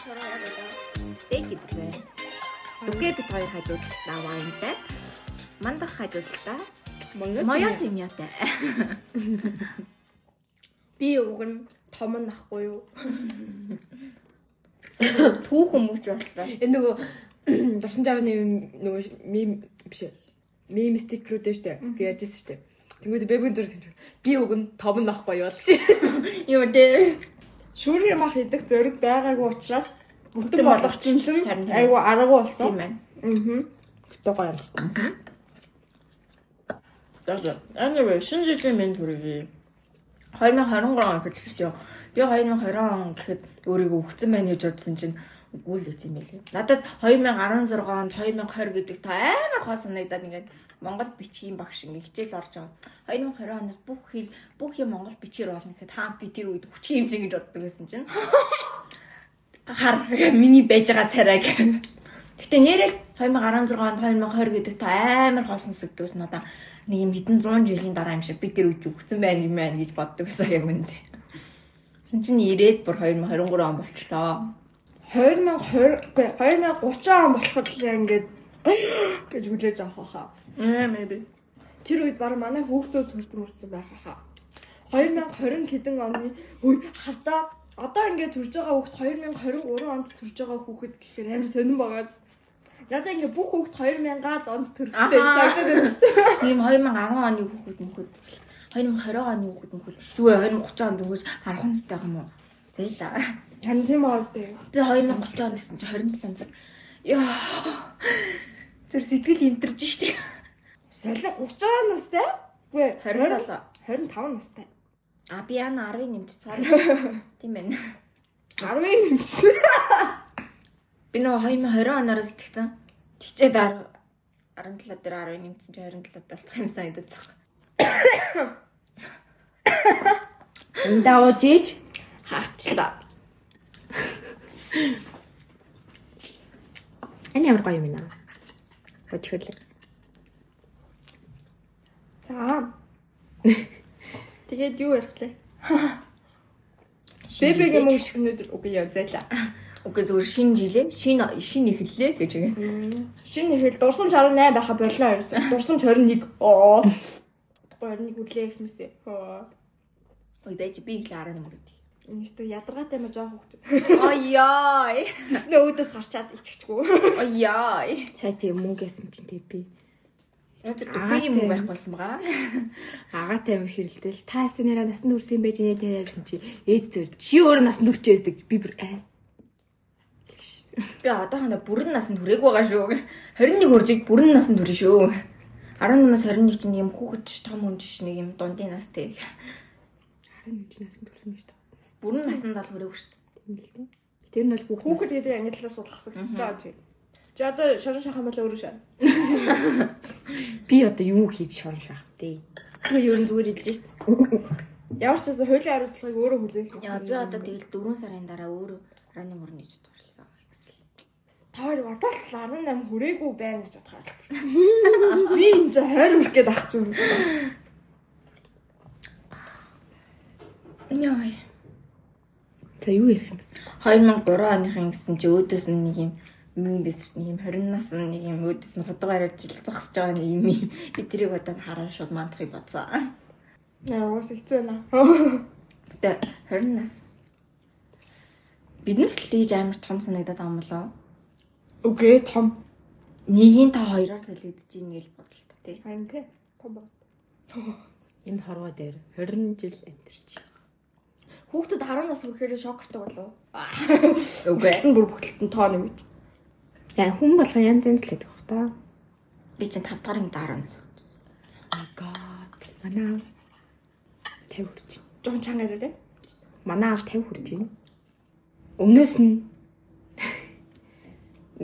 Стейк гэдэг байна. Үгээ бид хоёр хажуудалтаа вайнтай. Мандах хажуудалтаа моёс имятай. Би уг нь том нь ахгүй юу? Түүхэн мөч боллоо. Энэ нөгөө дурсан жарганы нөгөө мим биш ээ. Мим стикрүүд дээ штэ. Би яжсэн штэ. Тэнгүүд бэбэн зүр би уг нь том нь ахгүй юу л гэж. Юу дээ. Шүүрийн мах идэх зориг байгаагүй учраас бүтэн болох чинь чинь айгу аргагүй болсон. Тийм байна. Аа. Гэтэ гоё юм. За. Anyway, шинэ жилийн мэнд хүргэе. 2023 он эхэлсэн шүү. Би 2020 он гэхэд өөрийгөө өгцөн байна гэж бодсон чинь үгүй л үгүй юм байлээ. Надад 2016 онд 2020 гэдэг та амар хоо санагдаад ингээд Монгол бичгийн багш ингээ хичээл орж байгаа. 2020 оноос бүх хэл бүх юм Монгол бичгээр болно гэхэд хаан би тэр үед хүчийн хэмжээ гэж боддог байсан чинь хар миний байж байгаа царай гэх. Гэтэ нэрэл 2016 онд 2020 гэдэг та амар хоосон сүгдгээс надаа нэг юм хэдэн 100 жилийн дараа юм шиг би тэр үж өгсөн байна юм байна гэж боддог байсан яг үндэ. Тэсэн чинь ирээд бүр 2023 он болчлоо. 2020 2030 он болоход л ингээд гэж хүлээж авах хаа. Аа maybe. Тэр үед баг манай хүүхдүүд төрж мөрцөн байх хаа. 2020 хэдэн оны үе хардаа одоо ингээд төрж байгаа хүүхд 2023 онд төрж байгаа хүүхэд гэхээр амар сонирн байгаа. Ядаа ингээд бүх хүүхд 2000-аад онд төрчихтэй санагдаад байна шүү дээ. Тийм 2010 оны хүүхэд мөхөд 2020 оны хүүхэд мөхөд юу вэ 2030 онд өгөөж харах настай юм уу? Зээлаа. Тань тийм аа зү. Би 2030 онд гэсэн чи 27 цаг. Яа. Тэр сэтгэл имтэрж штий. Солио 30 настай? Үгүй 27. 25 настай. А би яна 10 нэмж цаар. Тийм байна. 10 нэмсэн. Би нөгөө 2020 оноос итгэсэн. Тэгчээд 17 дээр 10 нэмсэн чи 27 болцох юм санагдаад цах. Эндаа уужиж хаачлаа. Энэ ямар гоё юм байна. Өчгөл. За. Тэгээд юу ярих лээ? Бэбэгийн мөн өнөөдөр үгүй яа зайлаа. Окей зүгээр шинэ жилээ шинэ шинэ эхэллээ гэж байгаа. Шинэ ихэл дурсамж 18 байха боллоо ерөөсөө. Дурсамж 21. Оо. 21 хүлээ ихнэсээ. Ой байж би их 11 мөрөд. Энэ ч ядаргаатай маа жоох хөвгт. Аяа. Тэснэ өөдөөс гарчаад иччихгүй. Аяа. Цай тийм мөнгө ясан чинь тий би. Өнөөдөр дүрхийг юм байхгүй болсон байгаа. Агаатай амир хэрэлдэл та яснараа насанд хүрсэн юм байж нэ тэрэ гэсэн чи ээж зөр чи өөрөө насанд хүрчээсдэг би бүр аа. Би одоохондоо бүрэн насанд хүрээг байгаа шүү. 21 хүржиг бүрэн насанд хүрэн шүү. 18-аас 21 чинь юм хүүхэд том хүн ч нэг юм дундын настай. 11 насанд хүрсэн байж таа. Бүрэн насанд бол хүрээгүй шүү. Тийм л дээ. Тэр нь бол Хүүхэд гэдэг ангиллаас суулгах хэсэгч жаа чи. Чи одоо шорон шахан болоо өөрөө шаа. би одоо юу хийж шорон шаах вэ? Би ер нь зүгээр хэлж шít. Ямар ч гэсэн хуулийн хариуцлагыг өөрөө хүлээх. Яа би одоо тэгэл 4 сарын дараа өөрөө ижид борлоо гэсэн. Таар одоо л 18 хүрээгүй байна гэж бодохоор л. Би энэ ч 20 хүрэх гээд ах чинь юм байна. Яа. За юу ярих юм бэ? 2003 оныхын гэсэн чи өөдөөс нь нэг юм юм биш нэг юм 20 нас нэг юм өөдөөс нь худаг арай жил зогсож байгаа нэг юм юм. Би тэрийг одоо хараа шууд мандахыг бодсон. Яа уус хэцүү байна. Гэтэ 20 нас бид нар л тийж амар том санагдаад байгаа юм болоо. Үгүй том. Нэгийн та хоёроор солигдож ийн гэж бодлоо та тий. Харин тий. Том багс. Энэ хорвоо дээр 20 жил амьдэрч. Хүүхдэд 10 нас хүрэхээр шокортой болов. Үгүй. Бүр бүгд тоо нэмэж. За хүн болгоо янз янз л гэдэг бах та. Би чинь 5 дахь ангид 10 нас хүрсэн. Oh god. Манай 50 хүрч. Жон чанга ирээ. Манай аав 50 хүрч байна. Өмнөөс нь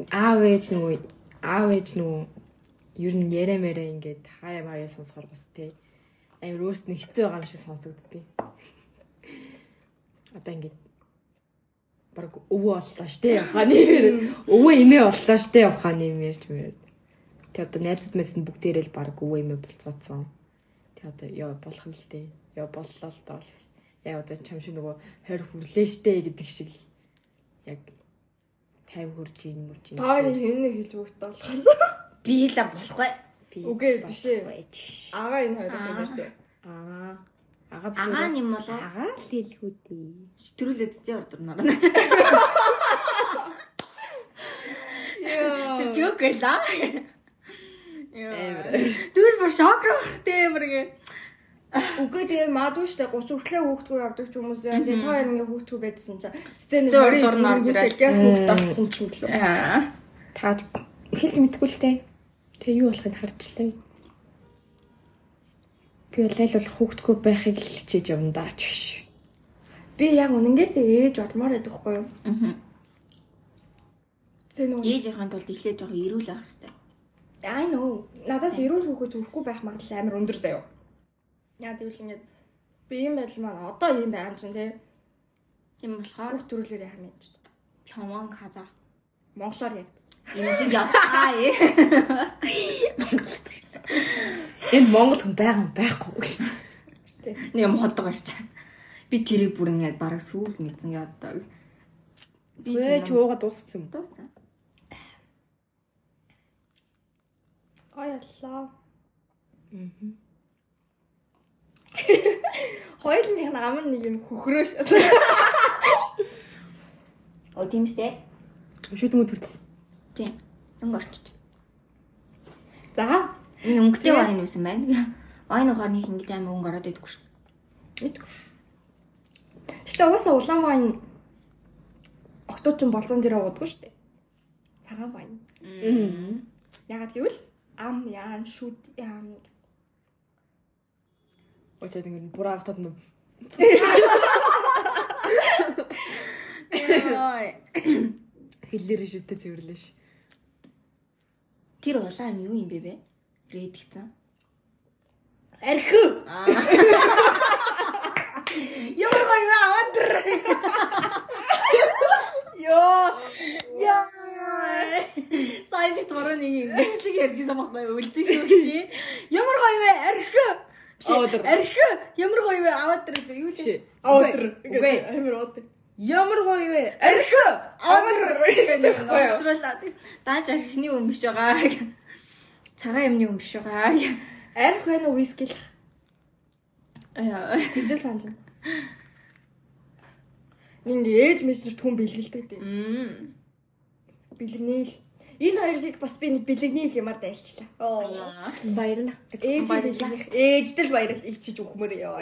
аав ээж нөгөө аав ээж нөгөө ер нь ярэ мэрэ ингээд хаяа маяа сонсохоор бас тий. Амир өөрс нь хэцүү байгаа юм шиг сонсогддгийг. Одоо ингээд баг өвөө боллоо штэ явахаа нэр. Өвөө имээ боллоо штэ явахаа нэм ярьж мэр. Тэг одоо найзууд мэс нь бүгдээрээ л баг өвөө имээ болцооцсон. Тэг одоо яа болох нь л дээ. Яа боллоо л доо. яа одоо чам шиг нөгөө 20 хүрлээ штэ гэдэг шиг яг 50 хүрж ийн мөрж ийн. Таарыг хэнэ хэлж өгт болох. Би л болохгүй. Үгүй биш ээ. Агаа энэ хоёрыг хэлсэн. Аа. Ага Агаа юм болоо. Агаа л хэлхүү дээ. Стрүүлээд зэ ордорноо. Яа. Тэр жок байла. Амар. Тэгвэл бүр шок руу тэмэр гээ. Үгүй тэгээ мадгүй штэ 30 хүртлээ хүүхдгүү явдаг ч хүмүүс яа. Тэгээ та хоёр ингээ хүүхдгүү байжсан чинь цэцэн ордоор нь орж ирэл. Гяс хүүхд орсон ч юм лөө. Аа. Та хэлж мэдгүй л дээ. Тэгээ юу болохыг харжлаа. Би бол аль болох хүүхдгүй байхыг л хичээж юм даа ч биш. Би яг үнэнгээсээ ээж болмоор байдаг хгүй юу? Аа. Тэ нөгөө Ээжийнхэн тулд эхлээд жоохон ирүүл авах хэрэгтэй. I know. Надаас эрүүл хүүхэд төрөхгүй байх магадлал амар өндөр заяо. Яа гэвэл ингээд би юм байдал маань одоо юм байна ч тий. Тийм болохоор Хүүхд төрүүлээрээ хамаач. Пёмон каза. Монголоор яг. Ийм явцгаа ээ. Энэ Монгол хүн байгаа юм байхгүй гэж. Нэг моддог гарч чана. Би тэрийг бүр ингээд бараг сүүл мэдсэн яддаг. Би Вэ ч ууга дууссан юм. дууссан. Гоёллоо. Мм. Хоёулынх нь ам нэг юм хөхрөөш. Оо тийм штэ. Шүдмүү төрөл. Тийм. Өнгөрч. За, Энэ өнгөтэй вайн юусэн байна. Вайн ухааны их ингэж амар өнгө ороод идэггүй шүү. мэдгүй. Гэтэ угаасаа улаан вайн октоочин болцон дээр уудаггүй шүү дээ. Цагаан вайн. Мм. Ягаад гэвэл ам яан шүд яан Очоод ингэ бураагтад нь хиллэр шүдтэй цэвэрлээ ш. Тэр улаан юм юу юм бэ бэ? Ред гэсэн. архи. Ямар гоё вэ? Аваад. Йоо. Яа. Сайн бит мөрөний ингэчлэг ярьжсэн байхгүй үлзий хөвчи. Ямар гоё вэ? Архи. Биш. Аваад. Архи. Ямар гоё вэ? Аваад юу Биш. лээ? Аудр. Үгүй. Амар ууд. Ямар гоё вэ? Архи. Аваад. Огсруулаад. Дааж архины юм биш байгаа. Цагаан юмны юм биш байгаа. Арх байна уу виски л. Аа. Хижил санаж байна. Ингээ ээж мэснэрт хүн бэлгэлдэг дээ. Мм. Бэлгнээл. Энэ хоёрыг бас би нэг бэлгнээл юмар дайлчлаа. Оо. Баярлаа. Ээж бэлгнэх. Ээждэл баярал ичиж өгмөр ёо.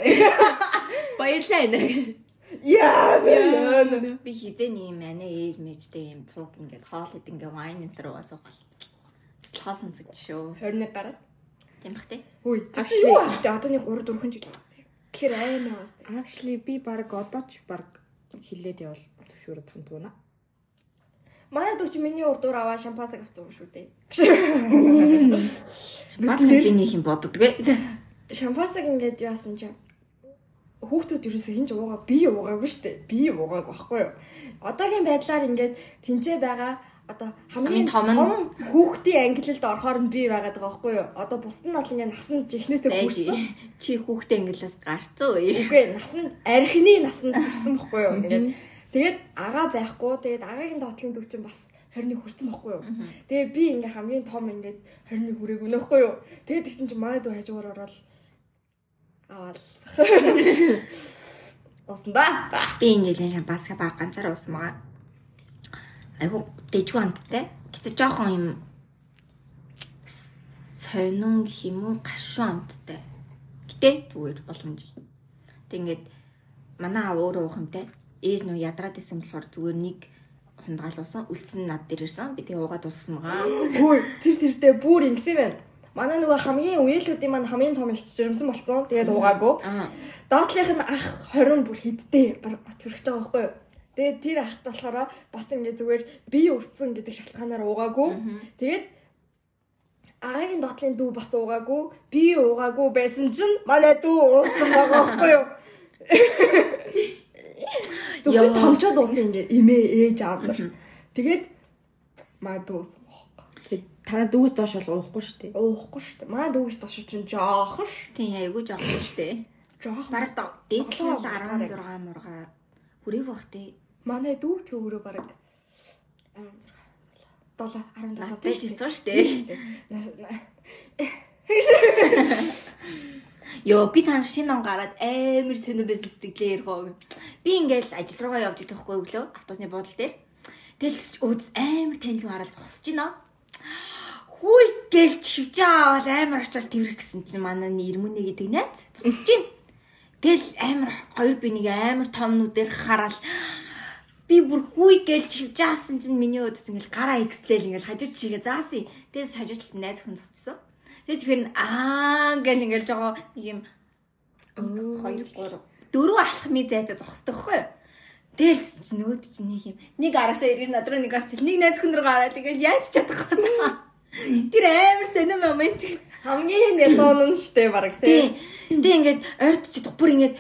Баярлаа энэ. Яа. Яа. Би хизээний юм аа ээж мэжтэй юм цуг ингээд хоол ид ингээ вайн энэ төр уусах бол. Хаасан цаг шүү. 21 гараад. Тийм бах тий. Хөөе. Чи юу авт? Одоо нэг 3 4 жил байна. Тэгэхээр аймаа бас. Actually би баг одоо ч баг хилээд явал төвшөөрөд хамтуuna. Манай дүүч миний урдуур аваа шампасаг авсан юм шүү дээ. Бас би нэг юм боддог вэ? Шампасаг ингээд яасан чи хүүхдүүд ерөөсөө хинж уугаа би уугаагүй шүү дээ. Би уугааг байхгүй юу. Одоогийн байдлаар ингээд тэнцээ байгаа одоо хамгийн том нь- хүүхдийн ангилалд орохоор нь би байгаад байгаа байхгүй юу. Одоо бусд нь бол ингээд насан жихнээсээ Байж. хүрсэн. Чи хүүхдээ ангиллаас гарцсан уу? Үгүй насанд архины насанд хүрсэн байхгүй юу. Ингээд тэгээд агаа байхгүй. Тэгээд агагийн доотлын дүүчин бас 20-ны хүрсэн байхгүй юу. Тэгээд би ингээ хамгийн том ингээд 20-ны хүрээгүй нөхгүй юу. Тэгээд тэгсэн чинь манай дүү хажуугаар ороод аваад. Усан да. Би энэ жилийн шампаска баг ганцаар уусан байгаа. Айгу дэжгүй амттай. Гэтэ жоохон юм сонин гэх юм уу гашуун амттай. Гэтэ зүгээр боломж. Тэг ингээд манай аав өөрөө уух юмтай. Ээж нөө ядраад исэн болохоор зүгээр нэг хундгаалуулсан. Үлдсэн над дээр ирсэн. Би тэг уугаад уссан байгаа. Хөөе тэр тэртээ бүр ингэсэн байна. Манай нөгөө хамгийн үеэлүүдийн маань хамгийн том ичж жирэмсэн болсон. Тэгээд уугаагүй. Аа. Доотлих нь ах 20 бүр хидтэй бараг хүрэх байгаа байхгүй юу? Тэгээд тэр ахт болохоор бас ингээ зүгээр би өвдсөн гэдэг шалтгаанаар уугаагүй. Тэгээд агагийн доотлын дүү бас уугаагүй. Би уугаагүй байсан чинь манай дүү уусан байгаа байхгүй юу? Яа. томчоод уусан ингээ эмээ ээж аав нар. Тэгээд маа дүү уусан. Тэгээд танаа дүүс доош бол уухгүй шүү дээ. Уухгүй шүү дээ. Маа дүүгээс дош чинь жоохон ш. Тийм айгу жоохон штэ. жоох Бараг дээдлэн Долоо 16 мурга хүрээг бах тий. Манай дүү ч өөрөө бараг 16 7 17 Надад шийцсэн шүү дээ. Йоо би тань шинэ ном гараад амар сонир байсан сэтгэлээр гоо. Би ингээл ажил руугаа явж идэх байхгүй өглөө автобусны буудлын дээр. Тэгэл ч өөдс амар танилуун хараад зогсож байна. Хүй гэлж хөвж аваад амар очоод тэрх гэсэн чинь манай нэрмүнэ гэдэг найз зогсож байна. Тэгэл амар хоёр би нэг амар том нүдээр хараад би бүр хүй гэлж хөвж авсан чинь миний өөдс ингээл гараа экслэл ингээл хажууд чигээ заасан. Тэгээс хажууд найз хүн зогсчихсон. Тэгээ тэгэхээр аа гэл ингээл жоо нэг юм 2 3 дөрөв алхмын зайтай зогсдог хгүй юу? Тэгэл чи нөгөөд чи нэг юм нэг арашаа иргэж над руу нэг арч нэг найз хүн рүү гараад ингээл яаж чадахгүй цаа. Тэр амар сонир момент. хамгийн нэлон нь штэ бараг тий. Тэг ингээд ойртож чадах бүр ингээд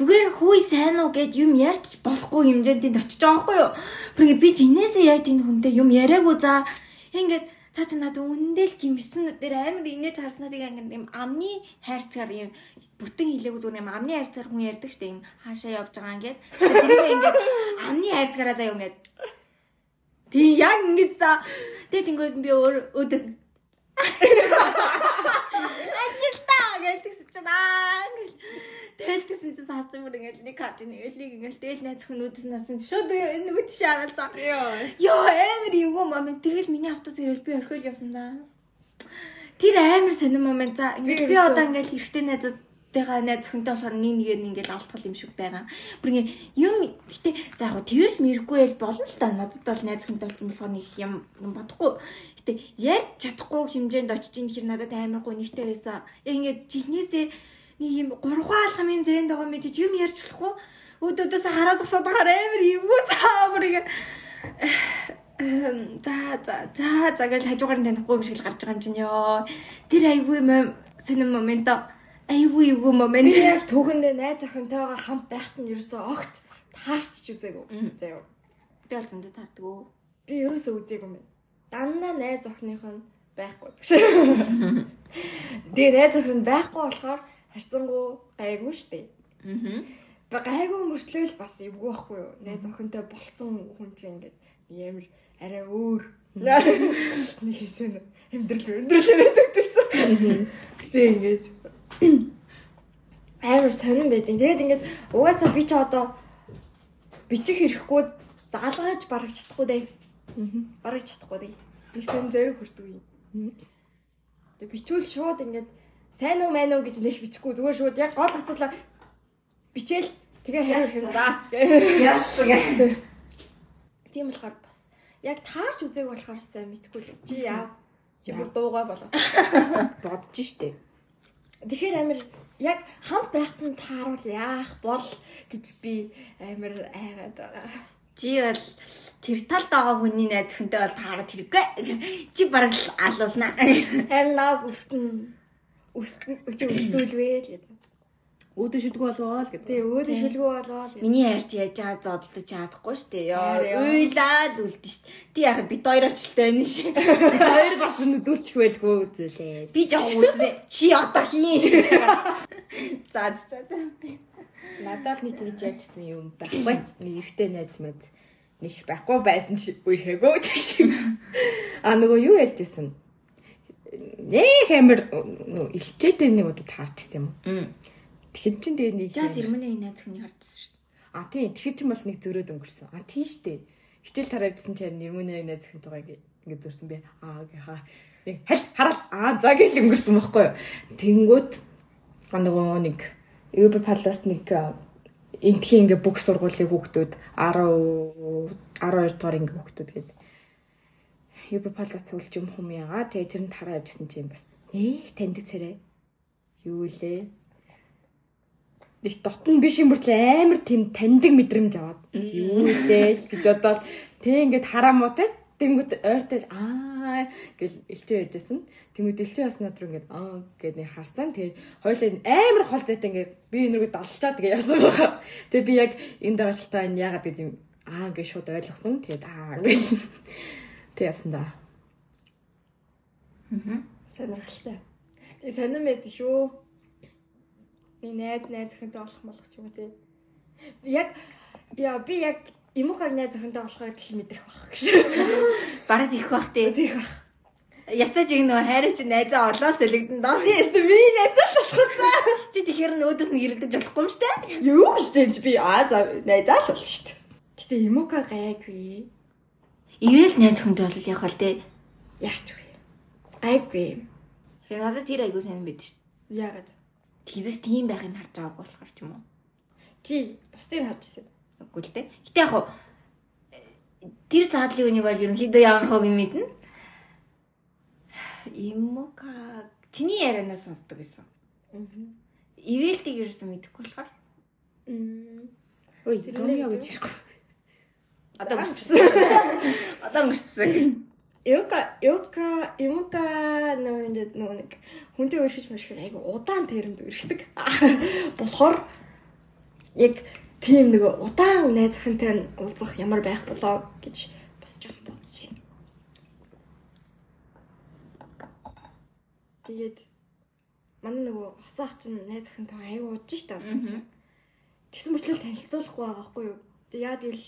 зүгээр хүй сайн уу гэд юм ярьж болохгүй хэмжээнд очиж байгаа байхгүй юу? Бүр ингээд би жинээсээ яг тийм хүнтэй юм яриаггүй за. Ингээд цаа чи надад үнэндээ л гимсэн нүдээр амар инээж харснаа тэгээ ингээд юм амны хайрцгаар юм бүтэн хилээгүй зүгээр юм амны хайрцгаар хүн ярьдаг штэ юм хаашаа явж байгаа ингээд. Тэгээ ингээд амны хайрцгаараа заяа ингээд. Тийм яг ингэж за. Тэгээ тэнгууд би өөр өөдөөс ажилтаа гэлтгсэн чинь аа гэл тэлтсэн чинь цаасан бүр ингээл нэг карт нэг нэг ингээл дээл найз хүмүүдээс нарсан шууд нөгөө тийш хараад цаа. Йоо амар эвгүй момент тэгэл миний автобус ирэл би орхиол явсан да. Тэр амар сонир момент за ингээд би одоо ингээл хэрэгтэй найзуудтайгаа найз хүнтэй болохоор нэг нэгээр ингээл алдтал юм шиг байгаа. Бүр ингээ юм гэтээ за яг тэрж мэрэггүй л болно л да. Надад бол найз хүнтэй болсон болохоор нэг юм юм бодохгүй. Гэтэ ярьж чадахгүй хэмжээнд очиж ийн хэр надад амар гоо нэгтэй байсан. Яг ингээд чихнээсээ нэг юм гурван алхамын зэнд байгаа мэт юм ярьж болохгүй. Өөдөөдөөс хараа зогсоод байгаа амар эвгүй цаавар ингээ Эм, за за за за гэж хажуугаар нь танихгүй юм шиг л гарч байгаа юм чинь ёо. Тэр айгүй мом сонир момент айгүй эвгүй момент. Би яг түүхэндээ найз охинтойгоо хамт байхад нь ерөөсөө огт таарч ч үзээгүй. Заяа. Би бол зөндөө таардаг уу. Би ерөөсөө үзээгүй юм байна. Дандаа найз охиных нь байхгүй. Тэгээ найз охин байхгүй болохоор харцангуу гайгүй штэ. Аа. Ба гайгүй мөрчлөөл бас эвгүй байхгүй юу? Найз охинтой болцсон хүн ч ингээд ямар арай өөр. Нэг хэсэг амьдрал амьдрал яриад өгдсөн. Тэгээ ингээд амар сонирн байдیں۔ Тэгээд ингээд угаасаа би ч одоо бичих хэрэггүй заалгаж барах чадахгүй дээ. Барах чадахгүй дээ. Би сэн зэрэг хүрдэг юм. Тэгээ бичвэл шууд ингээд сайн уу мань уу гэж нэх бичихгүй зүгээр шууд яг гол асуудлаа бичээл тэгээ юм. За. Яс гэ. Тийм болохоор бас яг таарч үзээг болохоор сайн мэдгүй л. Чи яав? Чи бүр дуугаа болоо. бодож штэ. Тэгэхээр амир яг хамт байхад нь тааруул яах бол гэж би амир айгаад байгаа. Чи бол тэр талд байгаа хүний найз хүнтэй бол таарах хэрэггүй. Чи бараг алуулна. Харин наг өстөн өстөн өчиг өстүүлвэ л гэдэг. Өөдөө шүдгүү болвоо л гэдэг. Тэгээ өөдөө шүлгүү болоо л. Миний хайрч яаж байгаа зодолдож чадахгүй штэ ёо. Харин ёо. Уйлаад үлдэн штэ. Ти яхаа бит хоёр очлоо энэ шиг. Хоёр бас нүдүүлчих байлгүй үзүүлээ. Би жоох үзнэ. Чи одоо хийн. За за. Надад нэг тэгж яажсэн юм байхгүй. Эрэгтэй найз мэд нэг байхгүй байсан шиг үерхэгөө чиг. А нөгөө юу яажсэн? Нээ хэмэр нөгөө илчээтэй нэг удаа таарчсан юм. Тэгэхэд чин тэгээ нэг Жас ирмэний найз хүний харжсан штэ. А тийм тэгэхэд чин бол нэг зөрөөд өнгөрсөн. А тийм штэ. Хичээл тараавдсан чинь нэрмүний найз хүнтэйгээ ингэ зөрсөн би. Аа гээ хаа. Нэг хальт хараал. Аа за гэж өнгөрсөн байхгүй юу. Тэнгүүт нөгөө нэг UB Palace нэг энтхийн ингээ бүх сургуулийн хүүхдүүд 10 12 дугаар ингээ хүүхдүүд гэдэг UB Palace төлж юм хүм ягаа. Тэгээ тэр нь тараа явжсэн чинь бас нэх таньдаг царай. Юу лээ? Нэг дотн биш юм бүртлээ амар тийм таньдаг мэдрэмж аваад юу лээ гэж бодоод тэг ингээд хараа муу те Тэнгүүд ойртой аа гэл элтээ яжсэн. Тэнгүүд элтээ бас над руу ингээд аа гэд нэг харсан. Тэгээд хоёулаа амар хол зайтай ингээд би энэ рүү далчаад тэгээ явсан байгаа. Тэгээд би яг энэ дагашлтаа энэ яагаад гэдэг юм аа гэж шууд ойлгосон. Тэгээд аа гэл тэг явсан да. Сонирхолтой. Тэгээ сонирм байд шүү. Нэг найз найз охинтой болох болох ч юм уу те. Яг яа би яг Имукаг найз охинтой болохыг л мэдрэх байх гэж. Бараг их бах тий. Тийх бах. Ястаж ийг нөгөө хайраа чи найзаа олоо цэлэгдэн доо. Би ястэ миний найз болох вэ? Чи тэгэхээр нөөдөөс нь ирэлдэж болохгүй юм штэ. Юу гэж тэнч би аа за найзаа л бол шүү дээ. Гэтэ Имука гайгүй. Ивэл найз хүнтэй бол яг бол тий. Яач вэ? Айгүй. Тэгээ надад тэр айгуу сайн байд штэ. Яагаад? Тэгзэж тийм байхыг харж байгаагүй болохоор ч юм уу. Чи бусдыг харж ирсэн. Үгүй л дээ. Гэтэ яг хуу тэр заадлын үнийг бол ерөнхийдөө ямар хог мэднэ. Имока чиний ярианаас сонсдог гэсэн. Ивэлтийг ерөөсөн мэдэхгүй болохоор Ой, Тэр Ромео нэг гэж ирэхгүй. одоо мөрсөн. Одоо мөрсөн. Имука нөө ингээд нөө нэг хүнтэй өршөж мөршгөр айгу удаан тэрэнд өргөдөг. Болохоор яг тийм нэг удаан найз охинтой уулзах ямар байх болоо гэж бас жоохон бодож байна. Тэгээд манай нөгөө хоцоох чинь найз охинтой айгу уудж штэ. Тэгсэн мөрчлөө танилцуулахгүй байгаа байхгүй юу? Тэгээд яа тэгэл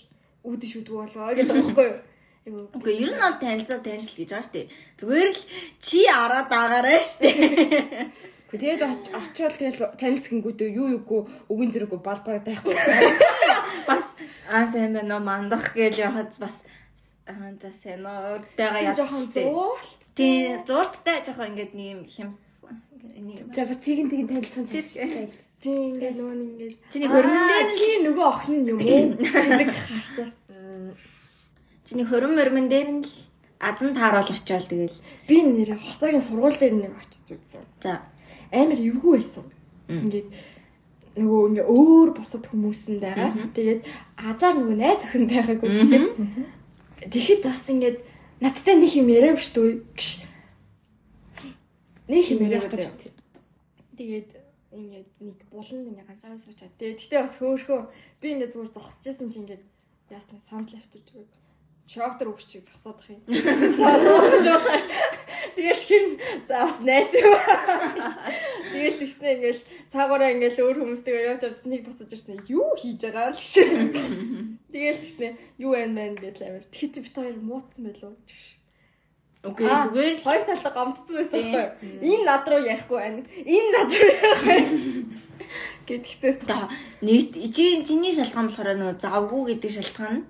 үүдэн шүдгүү болоо гэдэг байхгүй юу? Үгүй ер нь бол танилцаа танилцл гэж байгаа штэ. Зүгээр л чи араад агаарай штэ. Гэхдээ тэгээд оч- очиод тэгэл танилцгингүүтээ юу юугүй үгэн зэрэггүй балбараа тайхгүй. Бас аа сайн байна уу мандах гэж яхад бас аа за сайн уу штэ. зуул. Тий зуурттай жоохон ингээд нэг юм хямс. За бас тэгин тэгин танилцсан Тийм ингээд нөгөө нэг ингээд чиний хөрмөн Аа, дээр чи нөгөө охин юм уу гэдэг харцаа. Чиний хөрмөн мөрмөн дээр нь л азан тааруул очиод тэгэл. Би нэр хосоогийн сургууль дээр нэг очиж үзсэн. За Амар эвгүй байсан. Ингээд нөгөө ингээ өөр босод хүмүүс нь байгаа. Тэгээд азар нөгөө найз охин байгаагүй тэгэхээр тэгэхэд бас ингээд надтай нэг юм яриа биш үү гэж. Нэг юм яриа гэж. Тэгээд ингээд нэг буланд ингээ ганцаараа суучаад. Тэгээд гэхдээ бас хөөхөө би ингээ зүгээр зогсож исэн чи ингээд яасна санд лафтж зүгээр шоктер өгчийг зогсоод ах юм. Зогсож байгаа. Тэгээд хин за бас найз юу. Тэгээд тэгснэ ингээл цаагаараа ингээл өөр хүмүүстэйгээ явж авсан нэг босож ирсэн. Юу хийж байгаа л гэж. Тэгээд тэгснэ юу байна мэн гэдэл амир. Тэгэхэд чи бит хоёр муудсан байлуу. үгүй Аа, зүгээр л хоёр талаа гомдсон байсан байхгүй юу? Энэ над руу ярихгүй байна. Энэ над руу ярих байна. Гэдгцээс. та нэг чи чиний шалтгаан болохоор нөгөө завгүй гэдэг шалтгаан нь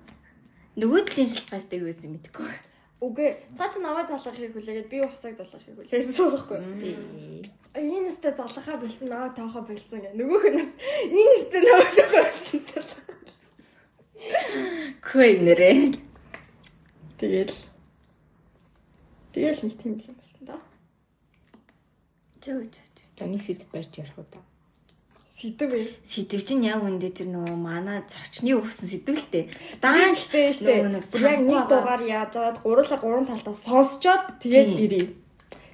нөгөө талын шалтгаанаас дэг байсан мэдгүй. Үгүй цаа чи наваа залгахыг хүлээгээд би хосааг залгахыг хүлээсэн юу? Энэ өстө залгахаа бэлдсэн наваа таахаа бэлдсэн гэх. Нөгөөх нь бас энэ өстө наваа таахаа бэлдсэн залгах. Хөөе нэрээ. Тэгэл Тэгэл нэг тийм юм байсан да. Төө төө. Таны сэдв барьж ярих уу та. Сэдв ээ. Сэдв чинь яг үндэ тэр нөгөө манай зочны өгсөн сэдв л дээ. Даан Даанч штэ штэ. Яг нэг дугаар яаж аваад гурлаа гурван талдаа сонсчоод тэгээд ирээ.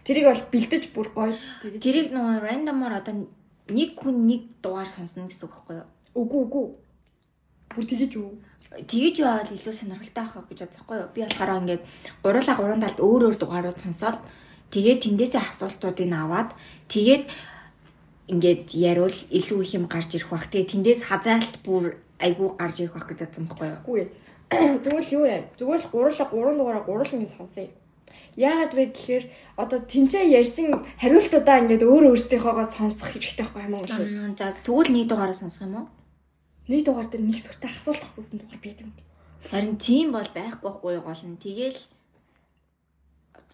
Тэрийг бол бэлдэж бүр гоё. Тэгээд Тэрийг нөгөө рандомор одоо нэг хүн нэг дугаар сонсно гэсэн үг байхгүй юу? үгүй үгүй. Бүр тэгэж үү. Тэгэж яваад илүү сонирхолтой авах гэж бодсон байхгүй юу? Би болохоор ингээд гурлаа гурван талд өөр өөр дугаарууд сонсоод тэгээд тэндээсээ асуултуудыг аваад тэгээд ингээд яриул илүү их юм гарч ирэх бах. Тэгээд тэндээс хазаалт бүр айгүй гарч ирэх бах гэж бодсон байхгүй юу? Үгүй. Тэгвэл юу юм? Зүгээр л гурлаа гурван дугаараа гурван ингэ сонсъё. Яагаад вэ гэхээр одоо тэнцээ ярьсан хариултуудаа ингээд өөр өөрсдийнхоогоо сонсох хэрэгтэй байхгүй юм уу? За тэгвэл нэг дугаараа сонсох юм уу? Нэг дугаар дээр нэг сүртэй асуулт асуусан дугаар байдаг юм. Харин тийм бол байхгүй байхгүй гол нь. Тэгээл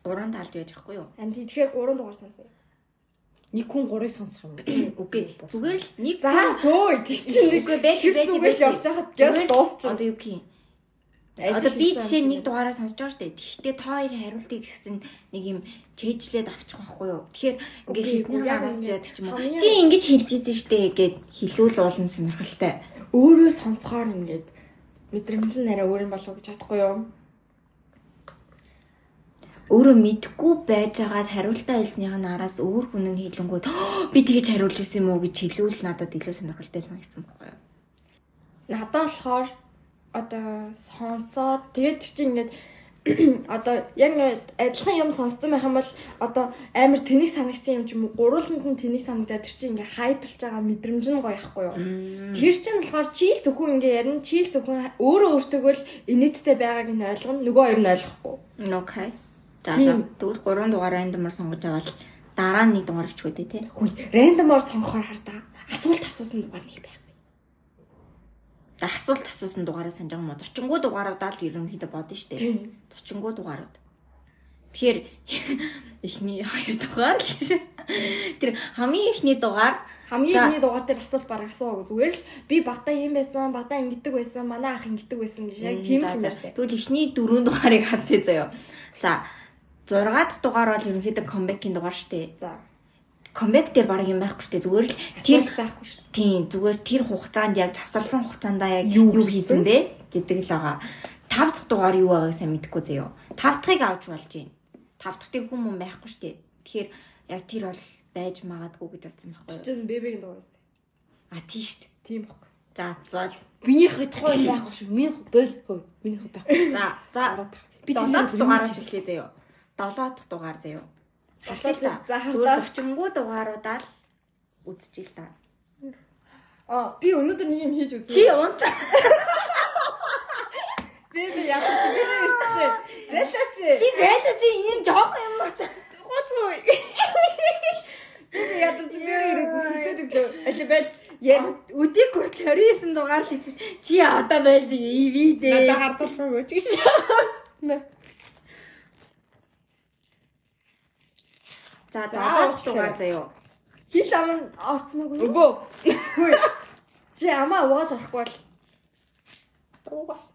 гурван талд байж байхгүй юу? Тий тэгэхээр гурван дугаар сонсъё. Нэг хүн гурыг сонсох юм. Үгүй. Зүгээр л нэг За сөө тийч чинь Үгүй байж байж байж явж хахад гэс дуусчих. Одоо юу гэх юм? Одоо би жишээ нэг дугаараа сонсож байгаа шүү дээ. Тэгэхдээ та хоёр хариултыг гэсэн нэг юм чэйжлээд авчих байхгүй юу? Тэгэхээр ингээ Үгүй, хийснээр яг араас ингээд яадаг ч юм уу. Чи ингэж хэлж ийсэн шүү дээ гэд хэлүүл уулын сонирхолтой. өөрөө сонсохоор ингээд мэдрэмж нь арай өөр юм болов уу гэж бодохгүй юу? Өөрөө мэдгүй байжгаад хариултаа хэлснийх нь араас өөр хүн нь хэлэнгүүд "Оо, би тэгэж хариулж ирсэн юм уу гэж хэлүүл надад илүү сонирхолтой санагдсан байхгүй юу? Надад болохоор одоо сонсоод тэгээд чи ингээд одоо яг адилхан юм сонссон байх юм бол одоо амар тэнэг санагдсан юм ч юм уу гурвууланд нь тэнэг санагдаад тэр чинь ингээ хайплж байгаа мэдрэмж нь гоё ихгүй юу. Тэр чинь болохоор чийл зөвхөн ингээ ярина чийл зөвхөн өөрөө өөртөөгөө л инээдтэй байгааг нь ойлгоно нөгөө хоёр нь ойлгохгүй. Окей. За за. Тэгвэл 3 дугаар рандомор сонгож байгаа л дараа нэг дугаар ичгүү дээ тий. Хүй рандомор сонгохоор хартаа асуулт асуусан дугаар нэг байхгүй. За асуулт асуусан дугаараа санаж байгаа юм уу? Зочингуу дугааруудаа л ерөнхийдөө бодно шүү дээ. Зочингуу дугаарууд. Тэгэхээр эхний хоёр дугаар л гэж. Тэр хамгийн эхний дугаар Хамгийн ихний дугаар дээр асуулт бараг асууаагүй зүгээр л би бата юм байсан, бата ингэдэг байсан, манай ах ингэдэг байсан гэж яг тийм л юм байна. Тэгвэл эхний дөрөв дугаарыг хасъя заяа. За 6 дахь дугаар бол ерөнхийдөө comeback-ийн дугаар шүү дээ. За. Comeback дээр баг юм байхгүй шүү дээ. Зүгээр л тэр байхгүй шүү. Тийм зүгээр тэр хугацаанд яг завсарласан хугацаанд яг юу хийсэн бэ гэдэг л байгаа. Тав дахь дугаар юу байгааг сайн мэдэхгүй заяо. Тав дахьыг авч болж байна. Тав дахьтыг хүн мөн байхгүй шүү дээ. Тэгэхээр яг тэр бол байж магадгүй гэж бодсон байхгүй юу? Тэр бэбигийн дугаар шүү дээ. А тийм шүү дээ. Тийм байхгүй. За за Минийх тухай байхгүй шүү. Минийх болдгоо. Минийх байхгүй. за за би долоо долоо дахь юм дугаараас хэлээ. хэлээ заяо. Долоо дахь дугаар заяо. Хардаа. Зүгээр зочингуу дугааруудаа л үзчихэл та. Аа би өнөөдөр нэг юм хийж үзье. Чи унц бэби яг бэби ирчихлээ. Зэлээч. чи зайлаа чи ийм жоох юм бач. гоцгүй. Бэби яг бэби ирээд хэлээд өглөө. Аль бэл Яг өдийг хүрч 29 дугаар л хийж чи одоо байл ивэ дээ. Надад хардуулахгүй ч гэж. За За, долоо уучлаарай. дугаар заяо. хил ам орсон уу? Өвөө. Чи амаа угааж авахгүй бол Дуугаас.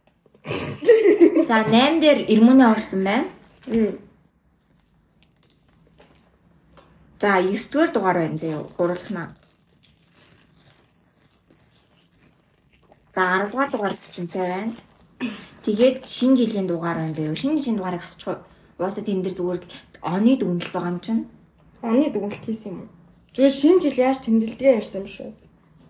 За 8 дээр ирмүнэ орсон байна. За 9 дугаар дугаар байна заяо. Гурлахна. За 10 дугаар дугаар зочинтой байна. Тэгээд шинэ жилийн дугаар байна заяо. Шинэ жилийн дугаарыг хасчих. Угаасаа тийм дэр зүгээр л оны дүгнэлт байгаа юм чинь. Оны дүгнэлт хийсэн юм уу? Зүгээр шинэ жил яаж тэмдэглэдгээ ярьсан юм шүү.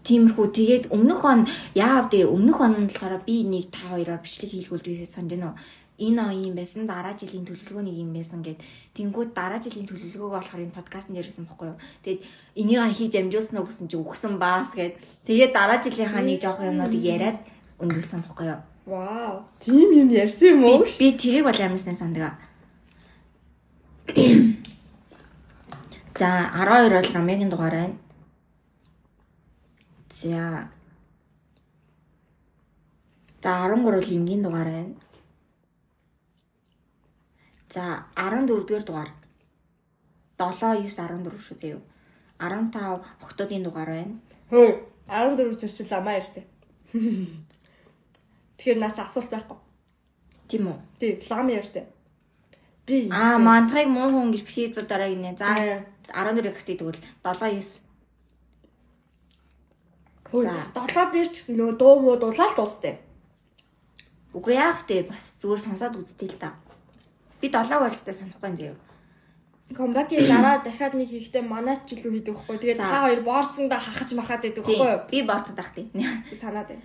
Тиймэрхүү тэгээд өмнөх он яав дээ өмнөх он нь болохоор би нэг та хоёроор бичлэг хийлгүүлдгийсээ санаж байна уу? Энэ он юм байсан дараа жилийн төлөвлөгөө нэг юм байсан гэд тэнгууд дараа жилийн төлөвлөгөөгөө болохоор энэ подкастт ярьсан байхгүй юу? Тэгээд энийг хийж амжуулсан уу гэсэн чи үгсэн баас гэд тэгээд дараа жилийнхаа нэг жоох юмнуудыг яриад өнгөлсөн байхгүй юу? Вау. Тим юм ярьсан юм уу? Би, тэрийг бол амар сайн сандаг. За 12 бол Ромегийн дугаар байна. За. За 13 бол Ингийн дугаар байна. За 14 дугаар дугаар. 7 9 14 шүү зөө. 15 октоодын дугаар байна. Хөө. 14 зэрчил амаа ярьтэ. Тэгэхээр наач асуулт байхгүй. Тийм үү? Тий, лам ярьтэ. Би Аа, мантрыг муу хүн гэж бисэд дараа гинэ. За Аа. 14 гэсэй тэгвэл 7 9 Хөө. За. Долоо дээр ч гэсэн нөгөө дуу муу дулаал дуустай. Үгүй яах вэ? Бас зүгээр сонсоод үзчихээ л та. Би 7 байлстай санахгүй юм зөө. Комбатийн дараа дахиад нэг хийхдээ манайч ч илүү хийдэг байхгүй. Тэгээд та хоёр боорцондоо хахаж махаад байдаг байхгүй юу? Би борцод тахтыг. Санаад байна.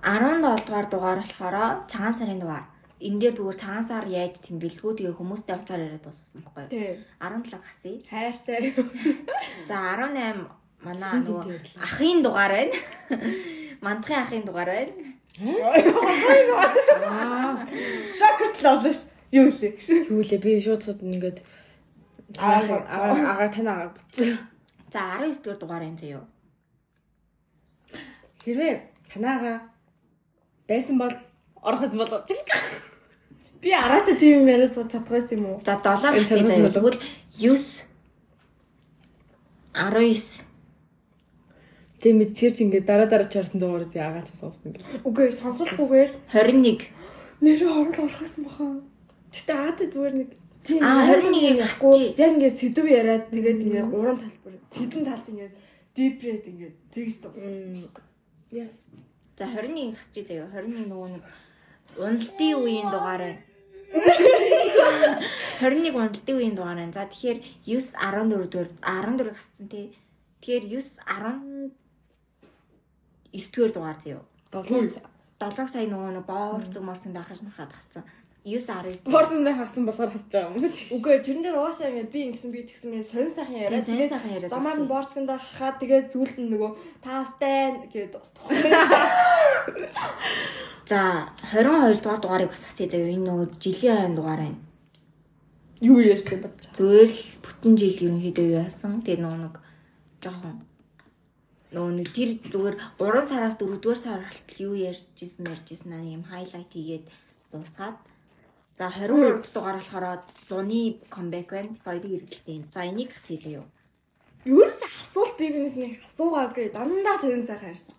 17 дугаар дугаар болохоор цагаан сарын дугаар. Энэ дээр зүгээр цагаан сар яаж тэмдэглэхүү тэгээ хүмүүстэй уцаар яриад дуусгасан байхгүй юу? Тий. 17 хасъя. Хайртай. За 18 манай нөгөө ахын дугаар байна. Мандахын ахын дугаар байна. Шокерт л авлаа шүү. Юу лээ. Юу лээ би шууд шууд ингээд Аа, ага ага тань ага. За 19 дугаар дугаар байна заяа. Хэрвээ танаага байсан бол орохос болоо. Би араатай тийм юм яриа сууж чадгүйсэн юм уу? За 7 Энэ хасъя царгас заяа. Тэгвэл 9 19 Тийм мэд чирч ингээд дараа дараа чарсан дуурайд яагаад ч сонсно ингээд. Үгүй сонсолтгүйгээр 21 нэрээ орол орохсон баха. Гэтэ араатай зүгээр нэг тийм Аа, 21-ийг хасчих. Яг ингээд сэдв яриад тэгээд ингээд гурван талбар тэдэн талд ингээд дипред ингээд тэгж дууссан. Яа. За 21 хасчих заяа. 21 нөгөө нэг уналтын үеийн дугаар байна. 21 уналтын үеийн дугаар байна. За тэгэхээр 9 14 дугаар 14 хассан тий. Тэгэхээр 9 19 дугаар дугаар заяа. 7 7 сая нөгөө нэг боор зүг морцсон дахарч нахаад хассан. 9 19 Хорсондоо хасан болохоор хасж байгаа юм чи. Үгүй тэрэн дээр угаасаа ингэ би ингэсэн би тэгсэн ингэ сонь сайхан яриа. Тэгээ сонь сайхан яриад Замаар нь борцгондоо хахаа тэгээд зүйлд нь нөгөө таавтай гэдэг дуустах. За 22 дугаар дугаарыг бас асууя заяа. Энэ нөгөө жилийн айн дугаар байна. Юу ярьсан бэ? Зүгээр л бүтэн жил ерөнхийдөө юу яасан. Тэгээ нөгөө нэг жоохон нөгөө нэг тэр зүгээр 3 сараас 4 дугаар сар хүртэл юу ярьж исэн ярьж исэн аа юм хайлайт хийгээд дуусгаад за 22 дугаар болохоор зуны комбек байна. Хоёрын хэрэгэлтэй. За энийг асууя заяа. Юурээс асуулт би бинээс нэг асуугаагүй дандаа сонь сайхан ярьсан.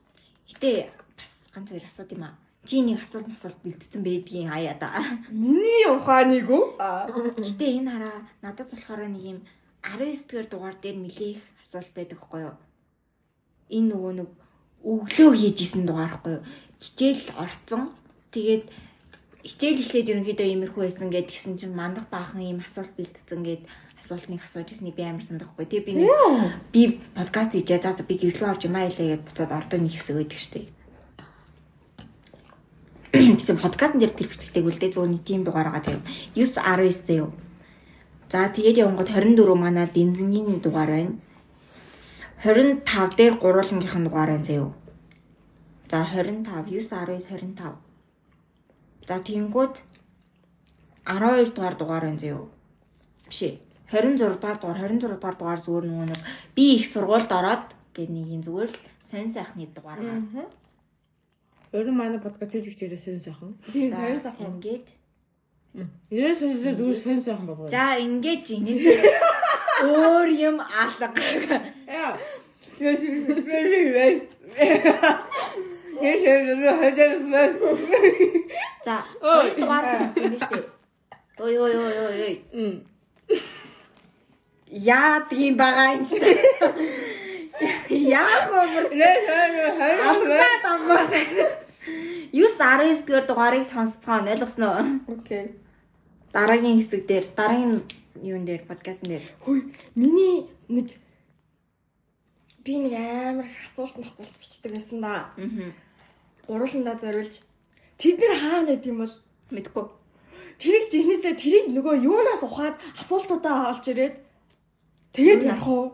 Гэтэ бас ганц хоёр асуулт юм аа. Чи нэг асуулт масуулт бэлдсэн байдгийн аяа да. Миний ухааныг? Аа. Гэтэ энэ хараа надад болохоор нэг юм 19 дугаар дугаар дээр нэлээх асуулт байдаг хгүй юу? Энэ нөгөө нэг өглөө хийж исэн дугаар хгүй юу? Хичээл орцсон. Тэгээд хичээл эхлээд ерөнхийдөө иймэрхүү байсан гэд гисэн чинь мандах баахан ийм асуулт бэлдсэн гэд асуултныг асууж ирснийг би амар сандахгүй. Тэгээ би нэг би подкаст хийжээ. За би гэрлөө орж юм аа илээ гэд буцаад ордоо нэг хэсэг байдаг штеп. Тэгэхээр подкастн дээр тэр бичлэгтэй үлдээ зүүн тийм дугаар байгаа заяа. 9 19 заяа. За тэгээд явангууд 24 манай дэнзэнгийн дугаар байна. 25 дээр гурвуулангийнхэн дугаар байна заяа. За 25 9 19 25. За тэгэнгүүт 12 дугаар дугаар байна заяа. Биш ээ. 26 дугаар дугаар 26 дугаар дугаар зүгээр нөгөө нэг би их сургуульд ороод гэдэг нэг юм зүгээр л сонь сайхны дугаар байгаа. Өөрөө манай подкаст хийж ирээ сэн сайхан. Тийм сонь сайхан. Ингээд сэн сайхан зүгээр сэн сайхан болов. За ингээд жинээс өөр юм алга. Яа. Яа бэр. За хоёр дугаар сонсон юм шүү дээ. Ой ой ой ой ой. Мм. Яа тийм байгаа юм ч дээ. Яах вэ? Алгаа дамбаас. 9 19 дэх дугаарыг сонсцгоо ойлгосноо. Окей. Дараагийн хэсэг дээр, дараагийн юун дээр, подкастн дээр. Хөөе, миний нэг би нэг амар их асуулт асуулт бичдэг байсан да. Аа. Гурууландаа зориулж тэд нэр хаана байд юм бол Мэдгүй. тэрийг жигнэсээ тэрийг нөгөө юунаас ухаад асуултуудаа олж ирээд тэгээд явах уу?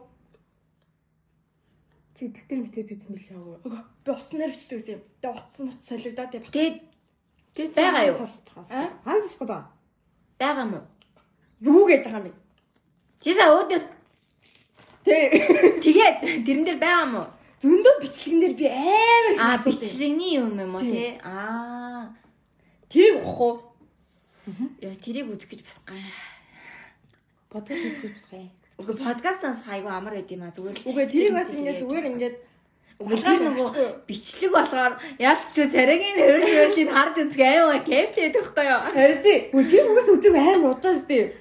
Чи тэтэр мэтэж үзсэн бил чаагүй. Би дээр бичдэг гэсэн юм. Тэгээд утсан утас солигдоод явах. Тэгээд байгаа юу? Аа? Ханс их гоо. Байгаа мó. Юу гэдэг юм бэ? Чисаа өөдөөс Тэ тэгээд тэрэн дээр байгаа мó. Зөндөө бичлэгэн дээр би амар их Аа асуулт юм. бичлэгний юм юм уу Тийм. те? Аа. Тэрийг ухах уу? Яа тэрийг үзэх гэж бас гай. Подкаст хийх бас гай. Үгүй подкаст сонсох айгу амар байд юм а зүгээр л. Үгүй тэрийг бас ярьж зүгээр ингээд Үгүй тэр нөгөө бичлэг болохоор яалт ч царайгийн хөрл хөрлийг харж үзэх аймаа кэфтэй байхгүй юу? харин тий. Тэр үгээс үзэг амар удаас тий.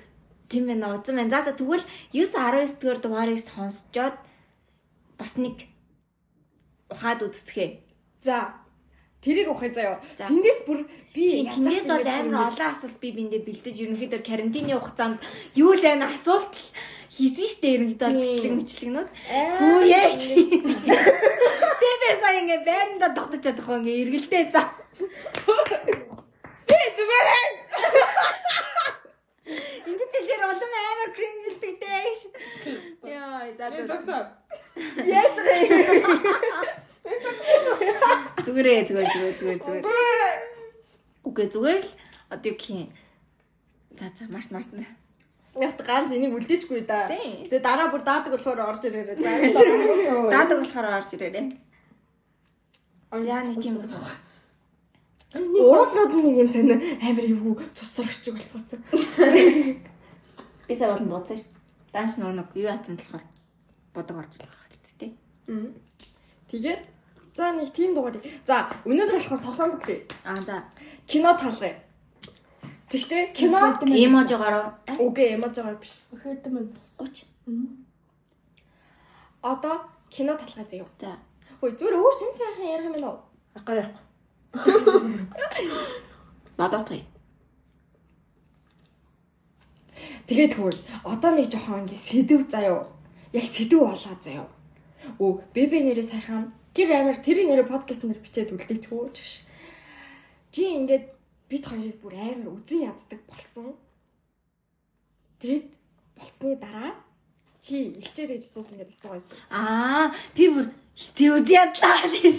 Тийм ээ узан байна. За за тэгвэл 9 19 дэх дугаарыг сонсчоод бас нэг ухаад үзцгээе. За тэрийг ухах заяа. За. Тэндээс бүр би тэндээс бол амар олон асуулт би биндээ бэлдэж ерөнхийдөө карантины хугацаанд юу л байна асуулт л хийсэн штэ ерөнхийдөө бичлэг мэтлэгнүүд. Хүү яа чи. Би сая ингээ байранда тогтож чадахгүй ингээ эргэлдээ за. Би зүгээр ээ. Энд жилээр олон амар кринжилдэгтэй ш. Яа за за. Яаж вэ? Зүгээрээ зүгээр зүгээр зүгээр зүгээр. Үгүй зүгээр л одоо юу гэх юм. За за март март. Яг ганц энийг үлдээчгүй да. Тэгээ дараа бүр даадаг болохоор орж ирээрээ. За. Даадаг болохоор орж ирээрээ. За нэг тийм байна. Уурлууд нэг юм сонио амар эвгүй цусрагч болцгооцсон. Би сая болон бууцсан ш. Данш нэг юу яатсан болохоор бодог орж байгаа хэлттэй. Тэгээд за нэг тийм дугаар. За өнөөдөр болохоор тоглоом төрлөө. Аа за. Кино талгая. Тэгтээ кино Эможогоор үгүй эможогоор биш. Өхөөд мөн. уч. Одоо кино талгай заяа. За. Хөөе зүгээр өөр сэн сайхан ярих юм байна уу? Агай яах. Бодоотгоо. Тэгээд хөөе одоо нэг жоохон ингэ сэдв заяа. Яг сэдв болоо заяа. Өө бебе нэрээ сайхан тэр амар тэр нэрээ подкаст нэр бичээд үлдээчихгүй чиш. Чи ингээд бид хоёрыг бүр амар үзэн яддаг болцсон. Тэгэд болцсны дараа чи илчээд ээж суусан гэдэг асуугаа юмсан. Аа, би бүр үз ядлаа гэж.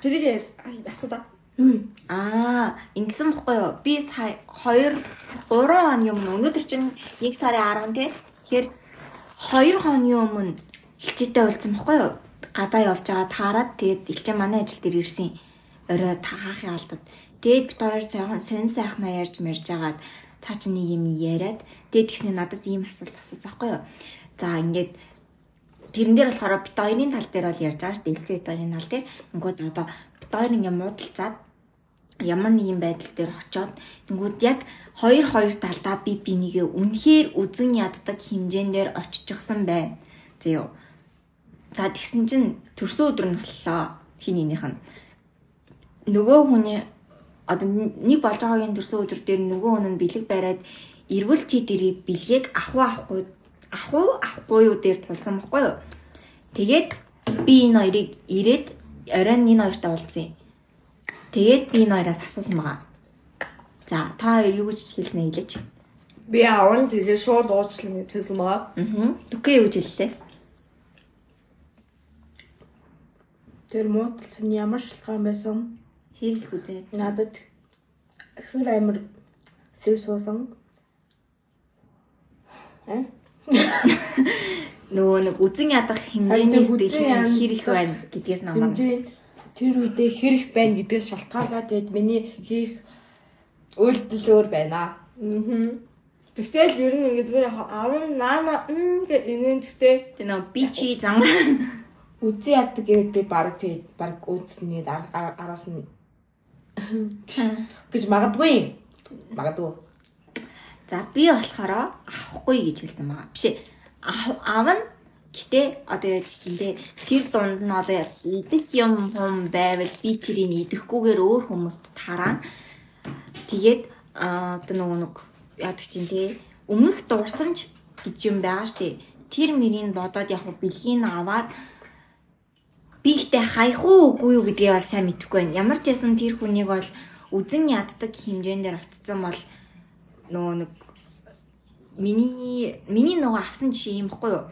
Тэрийг асуудаа. Аа, ингэсэн бохгүй юу? Би сая 2 3 хоногийн өмнө өнөөдөр чинь 1 сарын 10 тий. Тэгэхээр 2 хоногийн өмнө илчээтэй уулзсан бохгүй юу? Гадаа явж байгаа таарад тэгээд илчээ манай ажил дээр ирсэн. Орой таахын алдад. Тэгээд бид хоёр сайхан сонь сайхнаа ярьж мэрж агаад цаа чи нэг юм яриад тэгээд тэгснэ надаас ийм асуулт асуусан байхгүй юу? За ингээд тэрэн дээр болохоор бит хоёрын тал дээр бол ярьж байгаа шүү дээ. Илчээ бит хоёрын тал дээр. Ингээд одоо бит хоёр ингээд муудалцаад ямар нэгэн байдал дээр очоод тэнгууд яг хоёр хоёр талдаа би бинийгээ үнэхээр үзэн яддаг хэмжээндээр очижгсан байна. Зөө. За тэгсэн чинь төрсөн өдөр нь боллоо. Хин нэгнийх нь. Нөгөө хүний одоо нэг болж байгаагийн төрсөн өдөр дээр нөгөө хүн нь бэлэг бариад эргүүл чи дэрийг бэлгийг авах авахгүй авах уу авахгүй юу дээр тулсан баггүй юу. Тэгээд би энэ хоёрыг ирээд оройн энэ хоёртай уулзсан. Тэгээд би энэ хоёроос асуусан байгаа. За та хоёр юу гэж хэлснэ хэлээч. Би аавн тэгээ шууд уучлан гэж хэлсэн байгаа. Аа. Түкээ юу гэж хэллээ? Тэр муудалсан ямар шалтгаан байсан? Хэрэг үзээ. Надад эсвэл амар сэв суусан. Э? Нөгөө нэг үзэн ядах хэмжээний сэтгэл ядах хэр их байна гэдгээс. Хэмжээ тэр үедээ хэрэг байна гэдгээс шалтгаалаад тэгээд миний хийх үйлдэл өөр байна. Аа. Тэгтэл ер нь ингэж би яг аав наана м гэх инэн тэгтээ Тэр нөгөө би чи зам Үзэн яддаг гэвэл би баг тэгээд баг ар- араас нь гэж магадгүй. Магадгүй. За би болохоор авахгүй гэж хэлсэн байгаа. Биш ээ. Ав- Аав нь гэтээ одоо яд чинь те тэр дунд нь одоо чи идэх юм хум байвал би тэрийг идэхгүйгээр өөр хүмүүст тараана. Тэгээд одоо нөгөө нэг яадаг чинь те өмнөх дурсамж гэж юм байгаа штэ. Тэр мөрийг бодоод яг бэлгийн аваад би ихтэй хаях уу үгүй юу гэдгийг бол сайн мэдэхгүй байна. Ямар ч ясан тэр хүнийг бол үзэн яддаг хэмжээндээр очсон бол нөгөө нэг миний миний нөгөө авсан жишээ юм баггүй юу?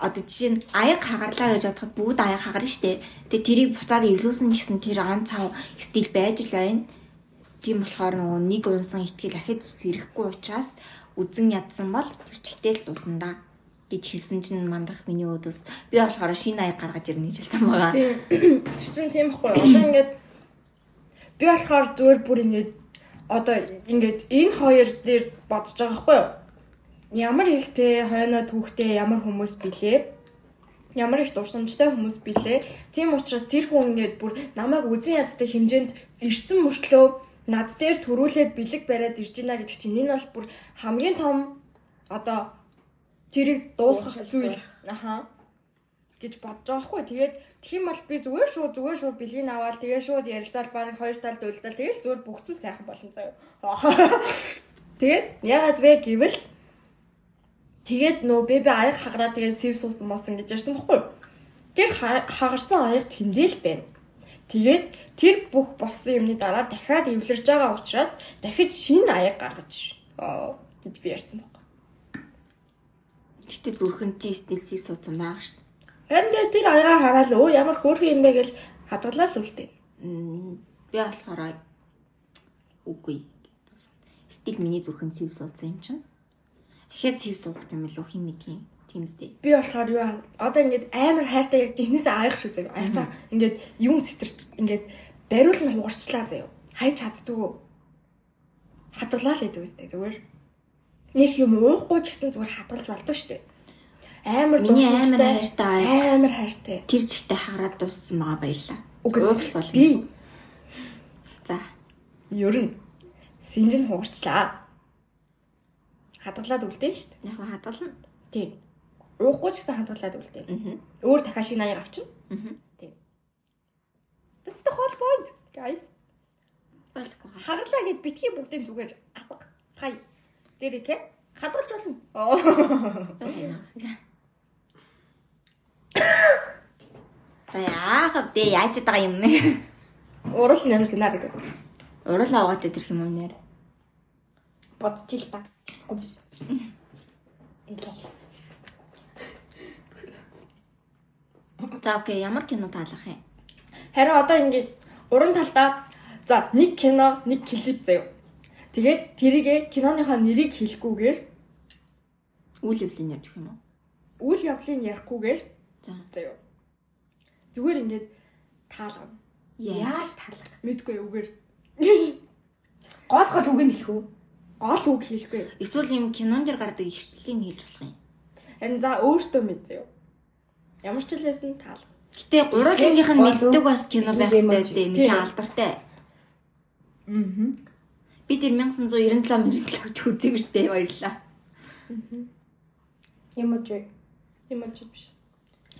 Одоо жишээ нь аяг хагарлаа гэж бодоход бүгд аяг хагарна штэ. Тэгээ тэрийг буцаад эвлүүлсэн гэсэн тэр ан цав стил байж л байна. Тийм болохоор нөгөө нэг унсан итгэл ахиж сэрэхгүй учраас үзэн ядсан бол тэр чигтэл дуусна да гэж хэлсэн чинь мандах миний өөдөөс би болохоор шинэ аяг гаргаж ирнэ гэж хэлсэн байгаа. тийм тэр чинь тийм байхгүй юу? Одоо ингээд би болохоор зүгээр бүр ингээд одоо ингээд энэ хоёр дээр бодож байгаа байхгүй юу? Ямар ихтэй хойноо түүхтэй ямар хүмүүс билээ? Ямар их дурсамжтай хүмүүс билээ? Тийм учраас тэр хүн ингээд бүр намайг үзэн яддаг хэмжээнд ирсэн мөртлөө над дээр төрүүлээд бэлэг бариад ирж байна гэдэг чинь энэ бол бүр хамгийн том одоо тэрийг дуусгах зүйл. Аха гэж бодож байгаа хгүй. Тэгээд юм бол би зүгээр шүү зүгээр шүү бэлгийг аваад тэгээ шууд ярилцаал баг хоёр талд уйлдал тэгэл зүгээр бүх зүйл сайхан болно заяа. Тэгээд ягаад вэ гэвэл тэгээд нөө би аяг хагараа тэгээд сэв суусан масан гэж ярьсан баггүй. Тэр ха- хагарсан аяг тэндэл байна. Тэгээд тэр бүх болсон юмны дараа дахиад эвлэрж байгаа учраас дахиж шинэ аяг гаргаж гэж би ярьсан баг. Гэтэ зүрхэн чи стилсийг суудсан байгаа шүү тэгээд тэр аягаа хараад өө ямар хөөрхөн юм бэ гэж хадгалаа л үлдээ. Би болохоор үгүй гэсэн. Стил миний зүрхэн сэв суудсан юм чинь. Дахиад сэв суух юм л хин мэдхийн. Тийм үстэй. Би болохоор юу одоо ингээд амар хайртай яг жинхнээсээ аях шүү заяа. Аяцаа ингээд юм сэтэрч ингээд бариул нь хугарчлаа заяа. Хайж чаддгүй. Хадгалаа л гэдэг үстэй зүгээр. Нэг юм уухгүй ч гэсэн зүгээр хадгалж болдоо шүү дээ. Амар Миний амар хайртай. Амар хайртай. Тэр чигтээ хараад дууссан байгаа баярлаа. Үгүй болно. би За. ер нь синжин хугарчлаа. Хадгалаад үлдээ шүү дээ. Яг хадгална. Тийм. Уухгүй ч гэсэн хадгалаад үлдээ. Аа. Өөр дахиад шинэ аяг авчна. Тийм. That's the whole point, guys. Ойлгохгүй. Хагарлаа гэд битгий бүгдийн зүгээр асга. Хай. Ке хадгалж болно. Оо. За яах вэ? Яаж байгаа юм бэ? Урал нэмэр сценарий гэдэг. Уруулаа аваад идэх юм уу нэр? Бодчих л та. Биш. Элэл. За окей, ямар кино таалах юм? Харин одоо ингээд уран талдаа за нэг кино, нэг клип заяа. Тэгээд тэрийгэ киноныхоо нэрийг хэлэхгүйгээр Үйл явдлын ярьж гэх юм уу? үйл явдлыг ярихгүйгээр. Заяа. Зүгээр ингээд таалгана. Яаж? талах? Мэдгүй үгээр Гол гол үг нь хэлэх үү? гол үг хэлэхгүй. Эсвэл юм кинон дэр гардаг ишлийн хэлж болох юм. Харин за өөртөө мэд заяа. Ямар ч хэлсэн таалга. Гэтэ гурвангийнх нь мэддэг бас кино байх хэрэгтэй. Тийм. Нэлээд алдартай. Аа. Би тэр 1997 97 гэж үзег штэ баярлаа. Вэ? Ямар ч биш.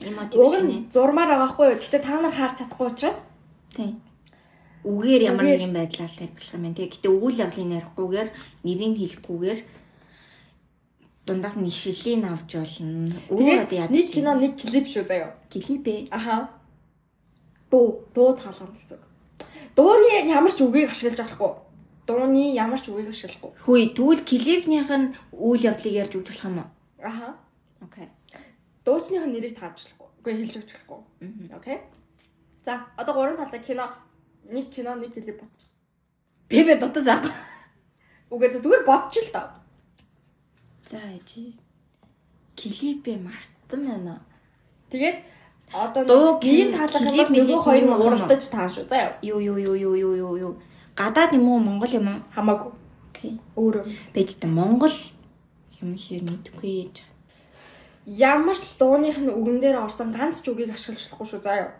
Уг нь зурмаар байгаа хгүй юу. Гэтэ та нар харж чадахгүй учраас Тийм. Үгээр ямар нэгэн байдлаар тайлбарлах юм байна. Тэгээ гэтээ өгүүл явдлыг ярихгүйгээр нэрийг хэлэхгүйгээр дундаас нь ишлийн авч болно. Өөр одоо яд нэг кино нэг клип шүү заяа. клип ээ. Аха. Дуу, дуу таалгана гэсэн. Дууны яг ямар ч үгийг ашиглаж болохгүй. Дууны ямар ч үгийг ашиглахгүй. Хүй тэгвэл клипнийх нь үйл явдлыг ярьж өгч болох юм уу? Аха. Окей. Дуучныхын нэрийг тааж болохгүй. Үгүй хэлж өгч болохгүй. Окей. За, одоо гурван талдаа кино нэг кино нэг клип бот. Бэбэ дутас аа. Үгүй зүгээр бодчих л доо. За ичи. Клипээ мартсан байна. Тэгээд одоо нэг клип, таалах юм бол нөгөө хоёр нь уралдаж таа шүү. За. Юу юу юу юу юу юу юу. Гадаад юм уу Монгол юм уу? Хамаагүй. Окей. Өөрөө. Бэжтэй Монгол юм хэр мэдгүй яж. Ямар ч дууных нь үгэн дээр орсон ганц ч үгийг ашиглаж болохгүй шүү. За яа.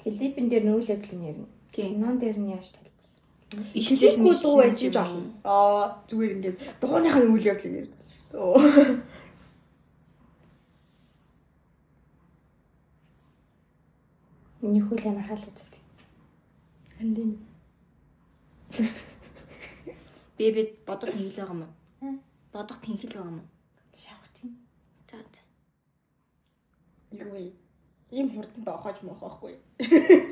Клипэн дээр нүүл явдлын ярина. Тийм. Кинон дээр нь яаж тайлбарлах? Ишлэлгүй дуу байсан ч болно. Аа зүгээр ингээд дууныхаа үйл явдлыг ярьдаг шүү. дээ. Миний хөл ямар хаал үздэг. Эндийн Бэбэ бодох тэнхил байгаа юм уу? Бодох тэнхил байгаа юм уу? Шавх тийм. За за. Юу вэ? Ийм хурдан доохож мохоохгүй.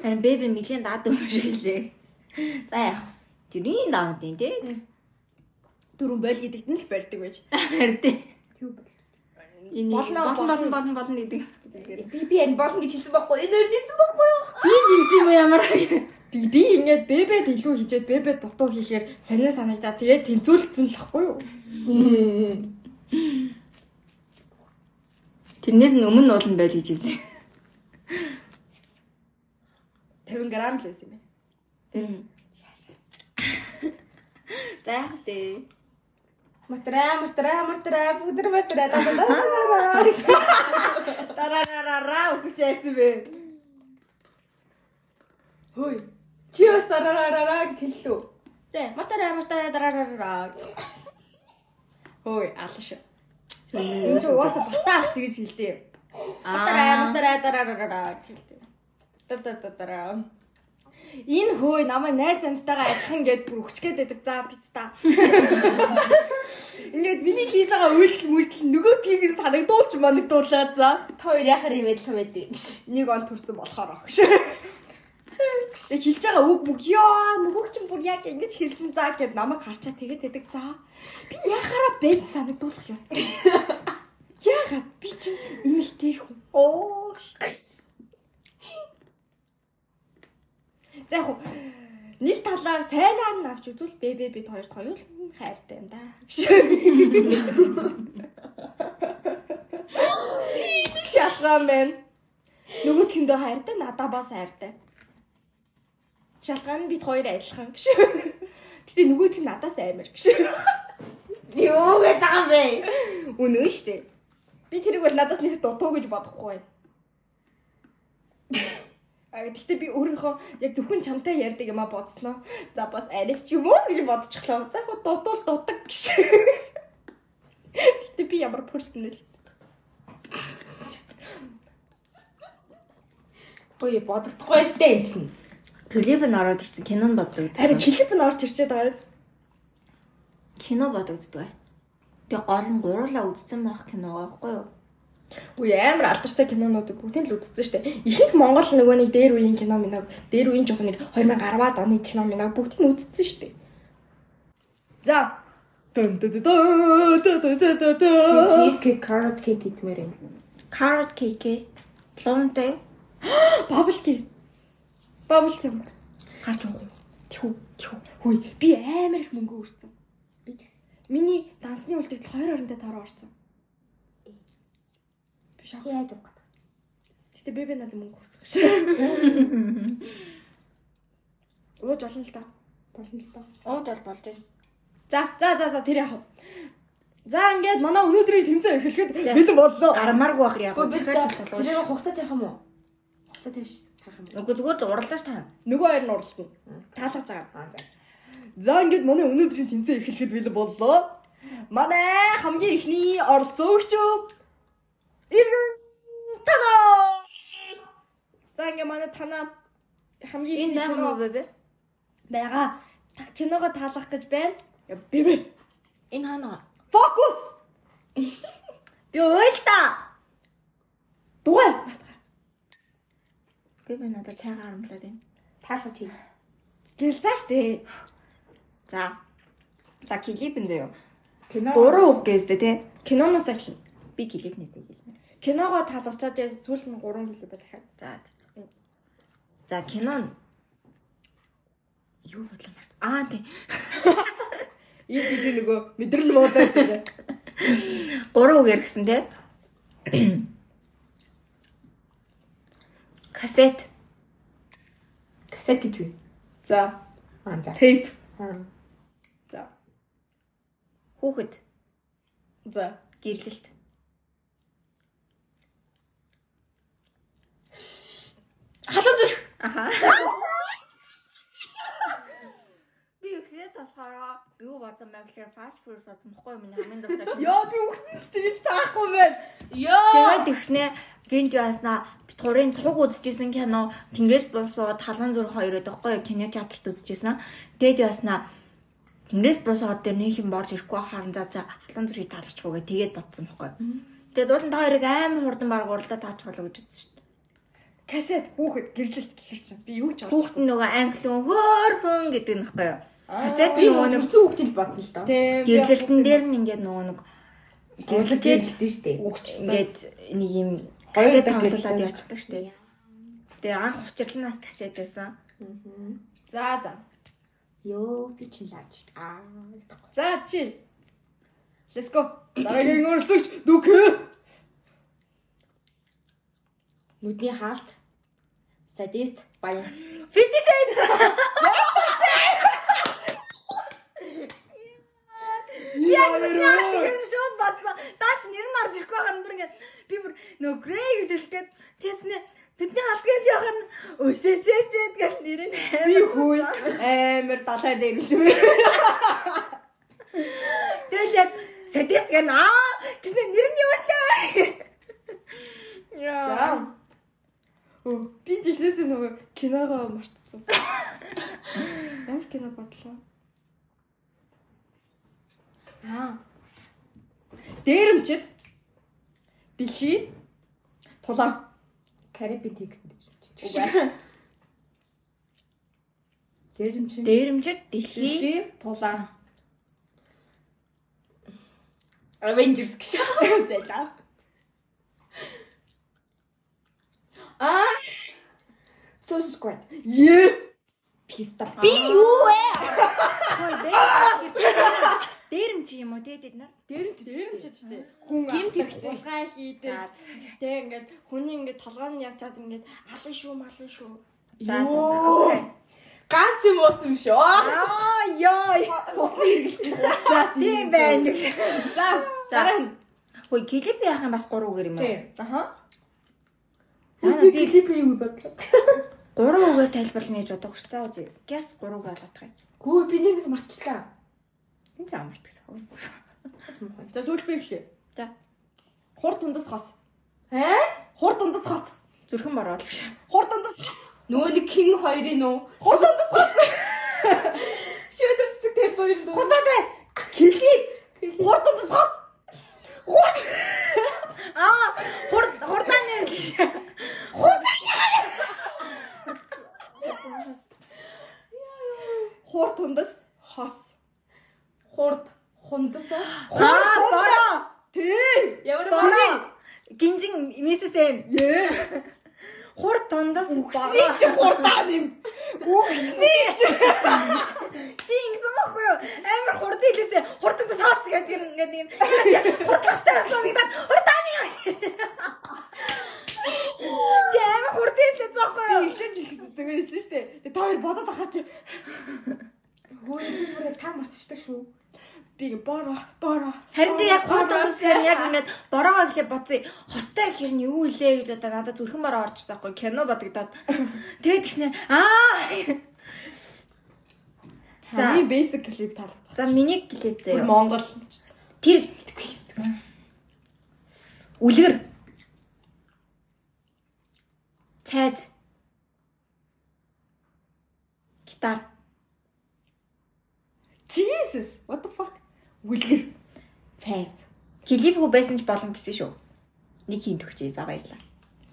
Харин бэбэ miлийн даад өөр шиг лээ. За яа. Тэрийн давд юм тий. Дөрөв бойл гэдэгт нь л барьдаг байж. Харин тий. Юу бол? Энэ Болно, болно болно болно. гэдэг. Би би энэ болно гэж хэлсэн байхгүй. Энэ өөр дэвсэн байхгүй юу? Би нэгсэн юм ямар. Би би ингээд бэбэд илүү хийжээд бэбэд дутуу хийхээр сонир санагдаа тэгээд тэнцүүлсэн л ахгүй юу? Тэрнээс нь өмнө уулын байл гэж хэлсэн. 50 г л байсан юм байна. Тийм. За яах вэ? Матра матра матра бүдэр матра да да да да. Дараараараа үсгэж яйцсан бэ? Хөөе. Чи бас дараараа гэж хэллүү. Тэ, мартараа мартараа дараараа. Хөөе, алш. Энд чи угаасаа батаах тэгж хэлдэг. Мартараа дараараа гэж хэлдэг. Та та та та. Энэ хөөе намайг найз амьтайгаа адилхан гээд бүр өчгээд байдаг. За пицта. Ингээд миний хийж байгаа үйлдэл мүлдэл нөгөөдгийг нь санагдуулч манагдуулаа за. Та хоёр яхаар юм адилхан байдгийг. Нэг он төрсөн болохоор огш. Яг хэлж байгаа үг мөг ёо нөгөөг чинь бүр яг ингэж хэлсэн заа гэд намайг харчаа тэгээд байдаг за. Би яхаараа бэд санагдуулах ёстой. Яагаад би чинь эмэгтэй хүн. Оо. За яг хуу, нэг талаар сайнаар нь авч үзвэл бэбэ бид хоёрт хоёулан хайртай юм да. Тийм шалган байна. Нөгөөдхөндөө хайртай, надаа бас хайртай. Шалгаан нь бид хоёр адилхан гэж. Гэтэ нөгөөдх нь надаас амар гэж. Юу гэдэг юм бэ? Үнэн шүү дээ. Би тэрийг бол надаас нэг дутуу гэж бодохгүй байна. А гэхдээ би өөрийнхөө яг зөвхөн чамтай ярьдаг юм а бодсноо. За бас аригч юм уу гэж бодчихлоо. За яг дутуул дутаг гэж. Гэхдээ би ямар персонал Хөөе бодогдохгүй штэ энэ чинь. Клип нь ороод ирсэн кинонд боддог. Харин клип нь орж ирчээд байгаа. кино бодогддог. Би гол нь гурлаа үзсэн байх киногоо байхгүй юу? Үгүй амар алдартай кинонуудыг бүгдийг л үзсэн шүү дээ. Ихэнх Монгол нөгөө нэг дээр үеийн кино минаг, дээр үеийн жоох нэг 2010-аад оны кино минаг бүгдийг нь үзсэн шүү дээ. За. Дэн дэн дэн дэн дэн дэн. Cheese cake, carrot cake гитмээр юм. Carrot cake. Луунтай. Bubble tea. Bubble tea. Харж уу. Тхүү, тхүү. Хүй, би амар их мөнгө өрсөн. Би ч гэсэн. Миний дансны үлдэгдэл 2 орнтой тараа орсон. Би шок. Яа гэдэг. Гэтэ би надад мөнгө өгсөн шээ. Ууж олон л та. Болно л доо. Ууд бол болж байна. За, за, за, за тэр яах вэ? За ингээд манай өнөөдрийн тэмцээн эхлэхэд бэлэн боллоо. Гармааргүй байх би болов. тэрийг хугацаа тавих юм уу? Хугацаа тавих ш. Тавих юм. Үгүй зүгээр л уралдаж таа. Нөгөө хоёр нь уралдана. Таалгаж байгаа. Аа за. За ингээд манай өнөөдрийн тэмцээн эхлэхэд бэлэн боллоо. Манай хамгийн ихний оролцоогч Иргэн Тана. За ингээд манай Тана хамгийн Энэ кино муу бэ? байгаа. Та- Киногоо таалгах гэж байна. Би. Энэ хаана? Фокус. Би уйл та. Дугай. Би би надад цайгаа харамлаад байна. Таалга чи. Гэлзаа штэ. За. За клипэн зөө. Кино. Гурван үг гэжтэй те. Киноноос эхэлнэ. Би клипнээсээ хэлмээр. Киногоо таалгачаад яа сүүл нь 3 гэлээ байх. За. За кино нь юу бодлоо март. Аа тий. Энэ жилийн нөгөө мэдрэл муудаа зэрэг. Гурван үг ярьсан те. Касет. Касет гэж үү? За, Аа за. тейп. За, Хүүхэд. за. Гэрлэлт. Халуун зүрх. Аха. Би ихэд болохоор юу бодсон бэ гэхээр фаст фуд бодсон бохгүй юу миний хамгийн дуртай. Яа би үгсэн ч тэгэж таахгүй байна. Тэгээд тэгснэ гинж яаснаа бит гурийн цуг үзчихсэн кино Тэнгэрээс босоод талган зүрх хоёр байхгүй юу кино театрт үзчихсэн. Тэгээд яаснаа Тэнгэрээс босоод дээр нэг юм борж ирэхгүй харан за за талган зүрхийг таалгачихгүй гэ тэгээд бодсон бохгүй юу. Тэгээд уулын та хоёрыг амар хурдан баг уралдаа таач болоо гэж үзсэн шүү дээ. Касет хүүхэд гэрлэлт гэхэр чинь би юу ч Хүүхэд нь нөгөө англи хүн хөөхөн гэдэг нь байхгүй юу. Касет Би нөгөө нэг төрсөн хүүхдэл бодсон л доо. Гэрлэлтэн дээр нь ингээд нөгөө нэг Гэрлэлт гэрлэлт гэлдэн штэ. ингээд нэг юм касет тоглуулад явчихдаг шүү дээ. Тэгээ анх учирланаас касет байсан. За, за. Йоо би чи лаач. Аа. За чи. Let's go. Дараагийн өрөлтөгч Дүкэ. Нүдний хаалт. Садист баян. Fifty Shades. Яг нэг шууд бацсан. Даач нэр нь орж ирэхгүй байгаа юм бүр ингээд би бүр нөгөө Grey гэж хэлгээд тэснэ Тэдний халтгаар л явах нь өшөөшөөчээд гэл нэр нь Би хүй амар далай дээр юм. Тэгэл яг садист гэн аа гэсэн нэр нь юу вэ? Яа. Оо, би жигнэсээ нөгөө киногоо мартцсан. Ямар кино бодлоо? Аа. Дээрэмчд дэлхий тулаан. Карибын текст гэж. Дээрэмчин. Дээрэмжид дэлхий Дэлхий тулаан. Avengers гэж. Зэлаа. Аа. Social Squad. Е. Писта. Би юу вэ? Хөөе дээрэмж дээрэмж юм уу те тэд нар? Дээрэмчд дээрэмчд шүү дээ. Хүн Гим тулгаа хийдэг. Тэ ингээд хүний ингээд толгойн ячаад ингээд алан шүү малан шүү. за за за. Окей. Ганц юм уусан юм шүү. Аа ёо. Тусны хэрэгэлт. Тийм байна. За. За. Хөөе клип яах юм бас 3 үгээр юм? Тийм. Аха. Аа би клип юу бодлоо. 3 үгээр тайлбарлана гэж бодог ш. За үгүй. Гэс 3 үгээр болгох юм. Гүү би нэгс марчлаа. Энд ч амарт гэсэн үг. Бас муухай. За зүйл би эхлэе. За. Хур дундас хас. Хэ? Хур дундас хас. Зүрхэн бороо л гэж. Хур дундас хас. Нөө нэг хин хоёрын үү? Хур дундас хас. Шөөдөр цэцэг темпо юм дөө. Хуцаатай. Хэлий. Хур дундас хас. Хур. Аа, хур хурдааны юм гэж. Хурдааны хаяа. Хур дундас хас. Хурд хундас бороо. Тий. Ямар Бороо. Гинжин мисэсэн. Ее. Хур тундас Үхсний чи хурдаа нэм. Үхсний чи. Чи ингэсэн байхгүй юу? Амар хурд хэлээсээ хурдтаас хаас гэдэг ингээд юм. Хурдлахстай байсан нэгдээд хурдааны юм. Чи амар хурд хэлээ зоохгүй юу? Эхлээд зүгээр исэн штэ. Тэгээ та хоёр бодоод ахаач. Хөөе би бүр та марцчихдаг шүү. Би ингээ боро боро. Харин тийм яг хурд тундас гэхээр яг ингээд бороогоо гэлээ боцъё. Хостой гэхээр нь юу илээ гэж одоо надад зүрхэн бараа орж ирсэн байхгүй кино бодогдоод. Тэгээд гиснэ аа За, би basic clip таалагдсан. За миний клип заяа. Монгол Тэр үлгэр цайз гитар Jesus, what the fuck? Үлгэр. Цайз. клипгүй байсан ч болно гэсэн шүү. Нэг хийн төгчээ за баярлаа.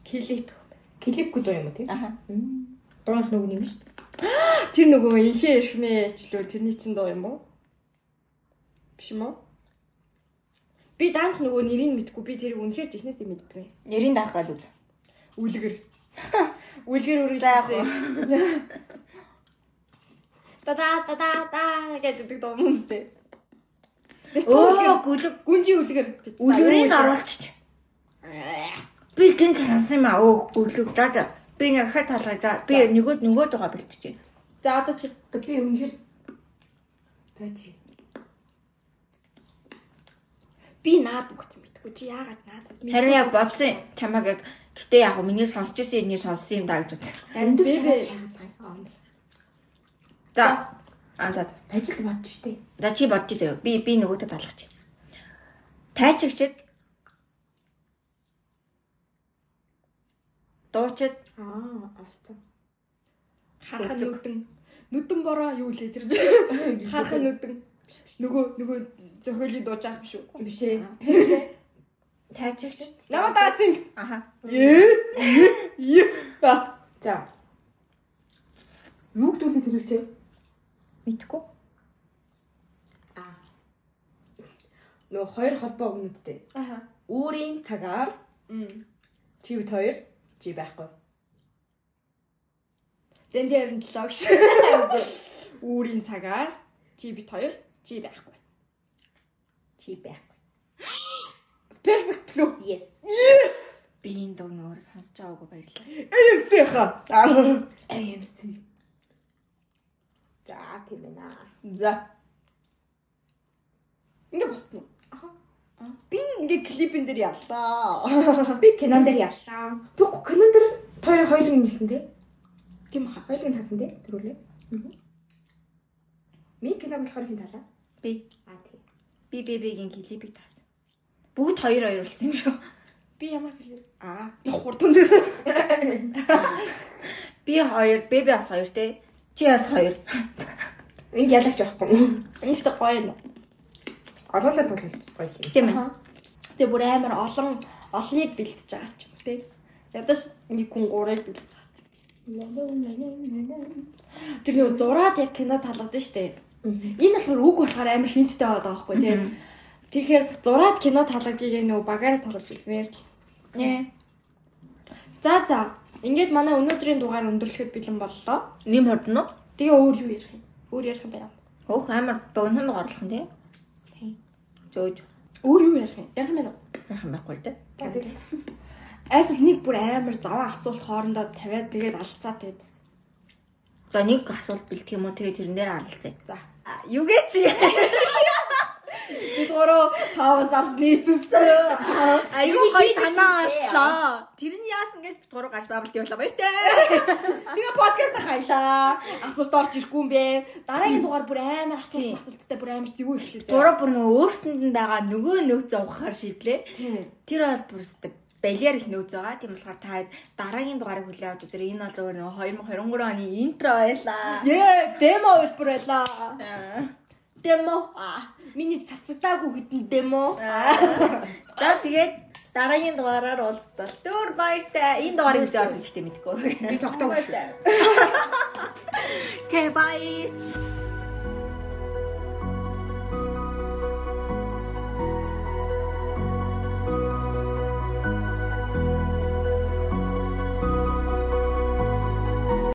Клип. Клипгүй дуу юм уу тий? Аха. Дуунаас нөгөө юм шүү дээ. Тэр нөгөө инхээ эрхмээчлөө тэрний чин доо юм уу? Биш юм уу? Би данч нөгөө нэрийг мэдгүй би тэрийг үнэхээр технээсээ мэдгүй. Нэрийн даах гал үз. Үлгэр. Үлгэр үргэлж. За, яг уу. Та та та та та гэдэг дуу юмстэй. Өө гүлэг гүнжи үлгэр. үлгэрийг оруулчих. Би гин сансан юм аа. Өө гүлэг. За за. Би нэг хат талгай. За би нөгөө нөгөө дугаа бэлтчихье. За одоо чи Би үнэхээр За чи. би наад үгт мэдгүй чи яагаад наадаас мэдгүй. Харин яг бодсон чамаг яг гэтээ яг миний сонсч ирсэн энийг сонссон юм даа гэж үзсэн. Харин би сонсон. За. Аа за. Ажилд бодчих штэ. За чи бодчих заяа. Би би нөгөөдөө талгач. Тайчигчд дуучид Аа, алцсан. харах Өцөг. нүдэн. Нүдэн бороо юу лээ тэр чинь. Харах нүдэн. Нөгөө нөгөө зохиолын дууж аах биш үү? Биш ээ. тайчигчд Намаа даацин. аха. Ээ. Ба. За. Юу гэдүүлээ тэр их чи? Мэдгүй. Аа. Нөгөө хоёр холбоо өгнөдтэй. Аха. Үүрийн цагаар чи бит хоёр чи байхгүй. Дэн дээр нь лог ш. Үүрийн цагаар чи бит хоёр чи байхгүй. Чи байхгүй. Perfect blue. Yes. Би энэ дог нөр сонсож байгаагүй баярлалаа. AMC ха. AMC. За тийм ээ наа. За. Ингээ болцсон уу? Аха. Би ингээ клипэн дээр яллаа. Би кинон дээр яллаа. Би кинон дээр хоёрын хоёулын нэлсэн тий. Тийм хаа. Хоёулын тасан тий. Төрүүлээ. Ми кино болохоор хин талаа. Би Аа тий. би би бигийн клипийг таасан. Бүгд хоёр хоёр болсон юм шүү. Би ямар клип? Аа, хурдан дээр. Би хоёр, би би бас хоёр те. Чи бас хоёр. Энд ялаач байхгүй? Энэ ч гоё юм. Олоолаа тулалцс гоё юм. Тийм ээ. Тэгээ бүр амар олон олныг бэлтэж байгаа ч те. Ядаж нэг хүн гурыг бэлтэж Тэр нөө зураад яг кино талгад нь штэ. Энэ болохоор үг болохоор амар хинттэй байгаа байхгүй тий. Тэгэхээр зураад кино талгадгийг нөө багаараа тоглож үзмээр. Нэ. За за. Ингээд манай өнөөдрийн дугаар өндөрлөхөд бэлэн боллоо. Нэм хордон уу? Тэгээ өөр юу ярих юм? Өөр ярих юм байна. Хөөх амар богинонд орлох юм те. Зөөж Өөр юу ярих юм? Ярих юм байна уу? яхан байхгүй л те. Айсвал нэг бүр амар заваа асуулт хоорондоо тавиад тэгээд алцаа тэгээд бас. За нэг асуулт бэлтгэх юм уу тэгээ тэрэн дээр алалцъя. За. Юу гэж чи? Бид гурав тавс авс нийцсэн. Аюу гой санаа авлаа. Тэр нь яасан гэж бит гурав гаж бабалт явуулаа баяр те. Тэгээ подкаст хайлаа. Асуулт орж ирэхгүй юм бэ. Дараагийн дугаар бүр амар асуулт асуулттай бүр амар зэвүү эхлэв. Гурав бүр нөгөө өөрсөнд нь байгаа нөгөө нөөцөө ухахаар шийдлээ. Тэр бол бүр өстө балиар их нөөц байгаа. Тийм болохоор та дараагийн дугаарыг хүлээн авч үзээрэй. Энэ бол зөвхөн нөгөө 2023 оны интро байлаа. Яа, демо хэлбэр байлаа. Демо. Аа, миний цацагдаагүй хитэн демо. За тэгээд дараагийн дугаараар уулзтал. Түр баяртай. Энэ дугаарыг орох хэрэгтэй мэдгүй. Би согтоогүй шүү. Okay, bye.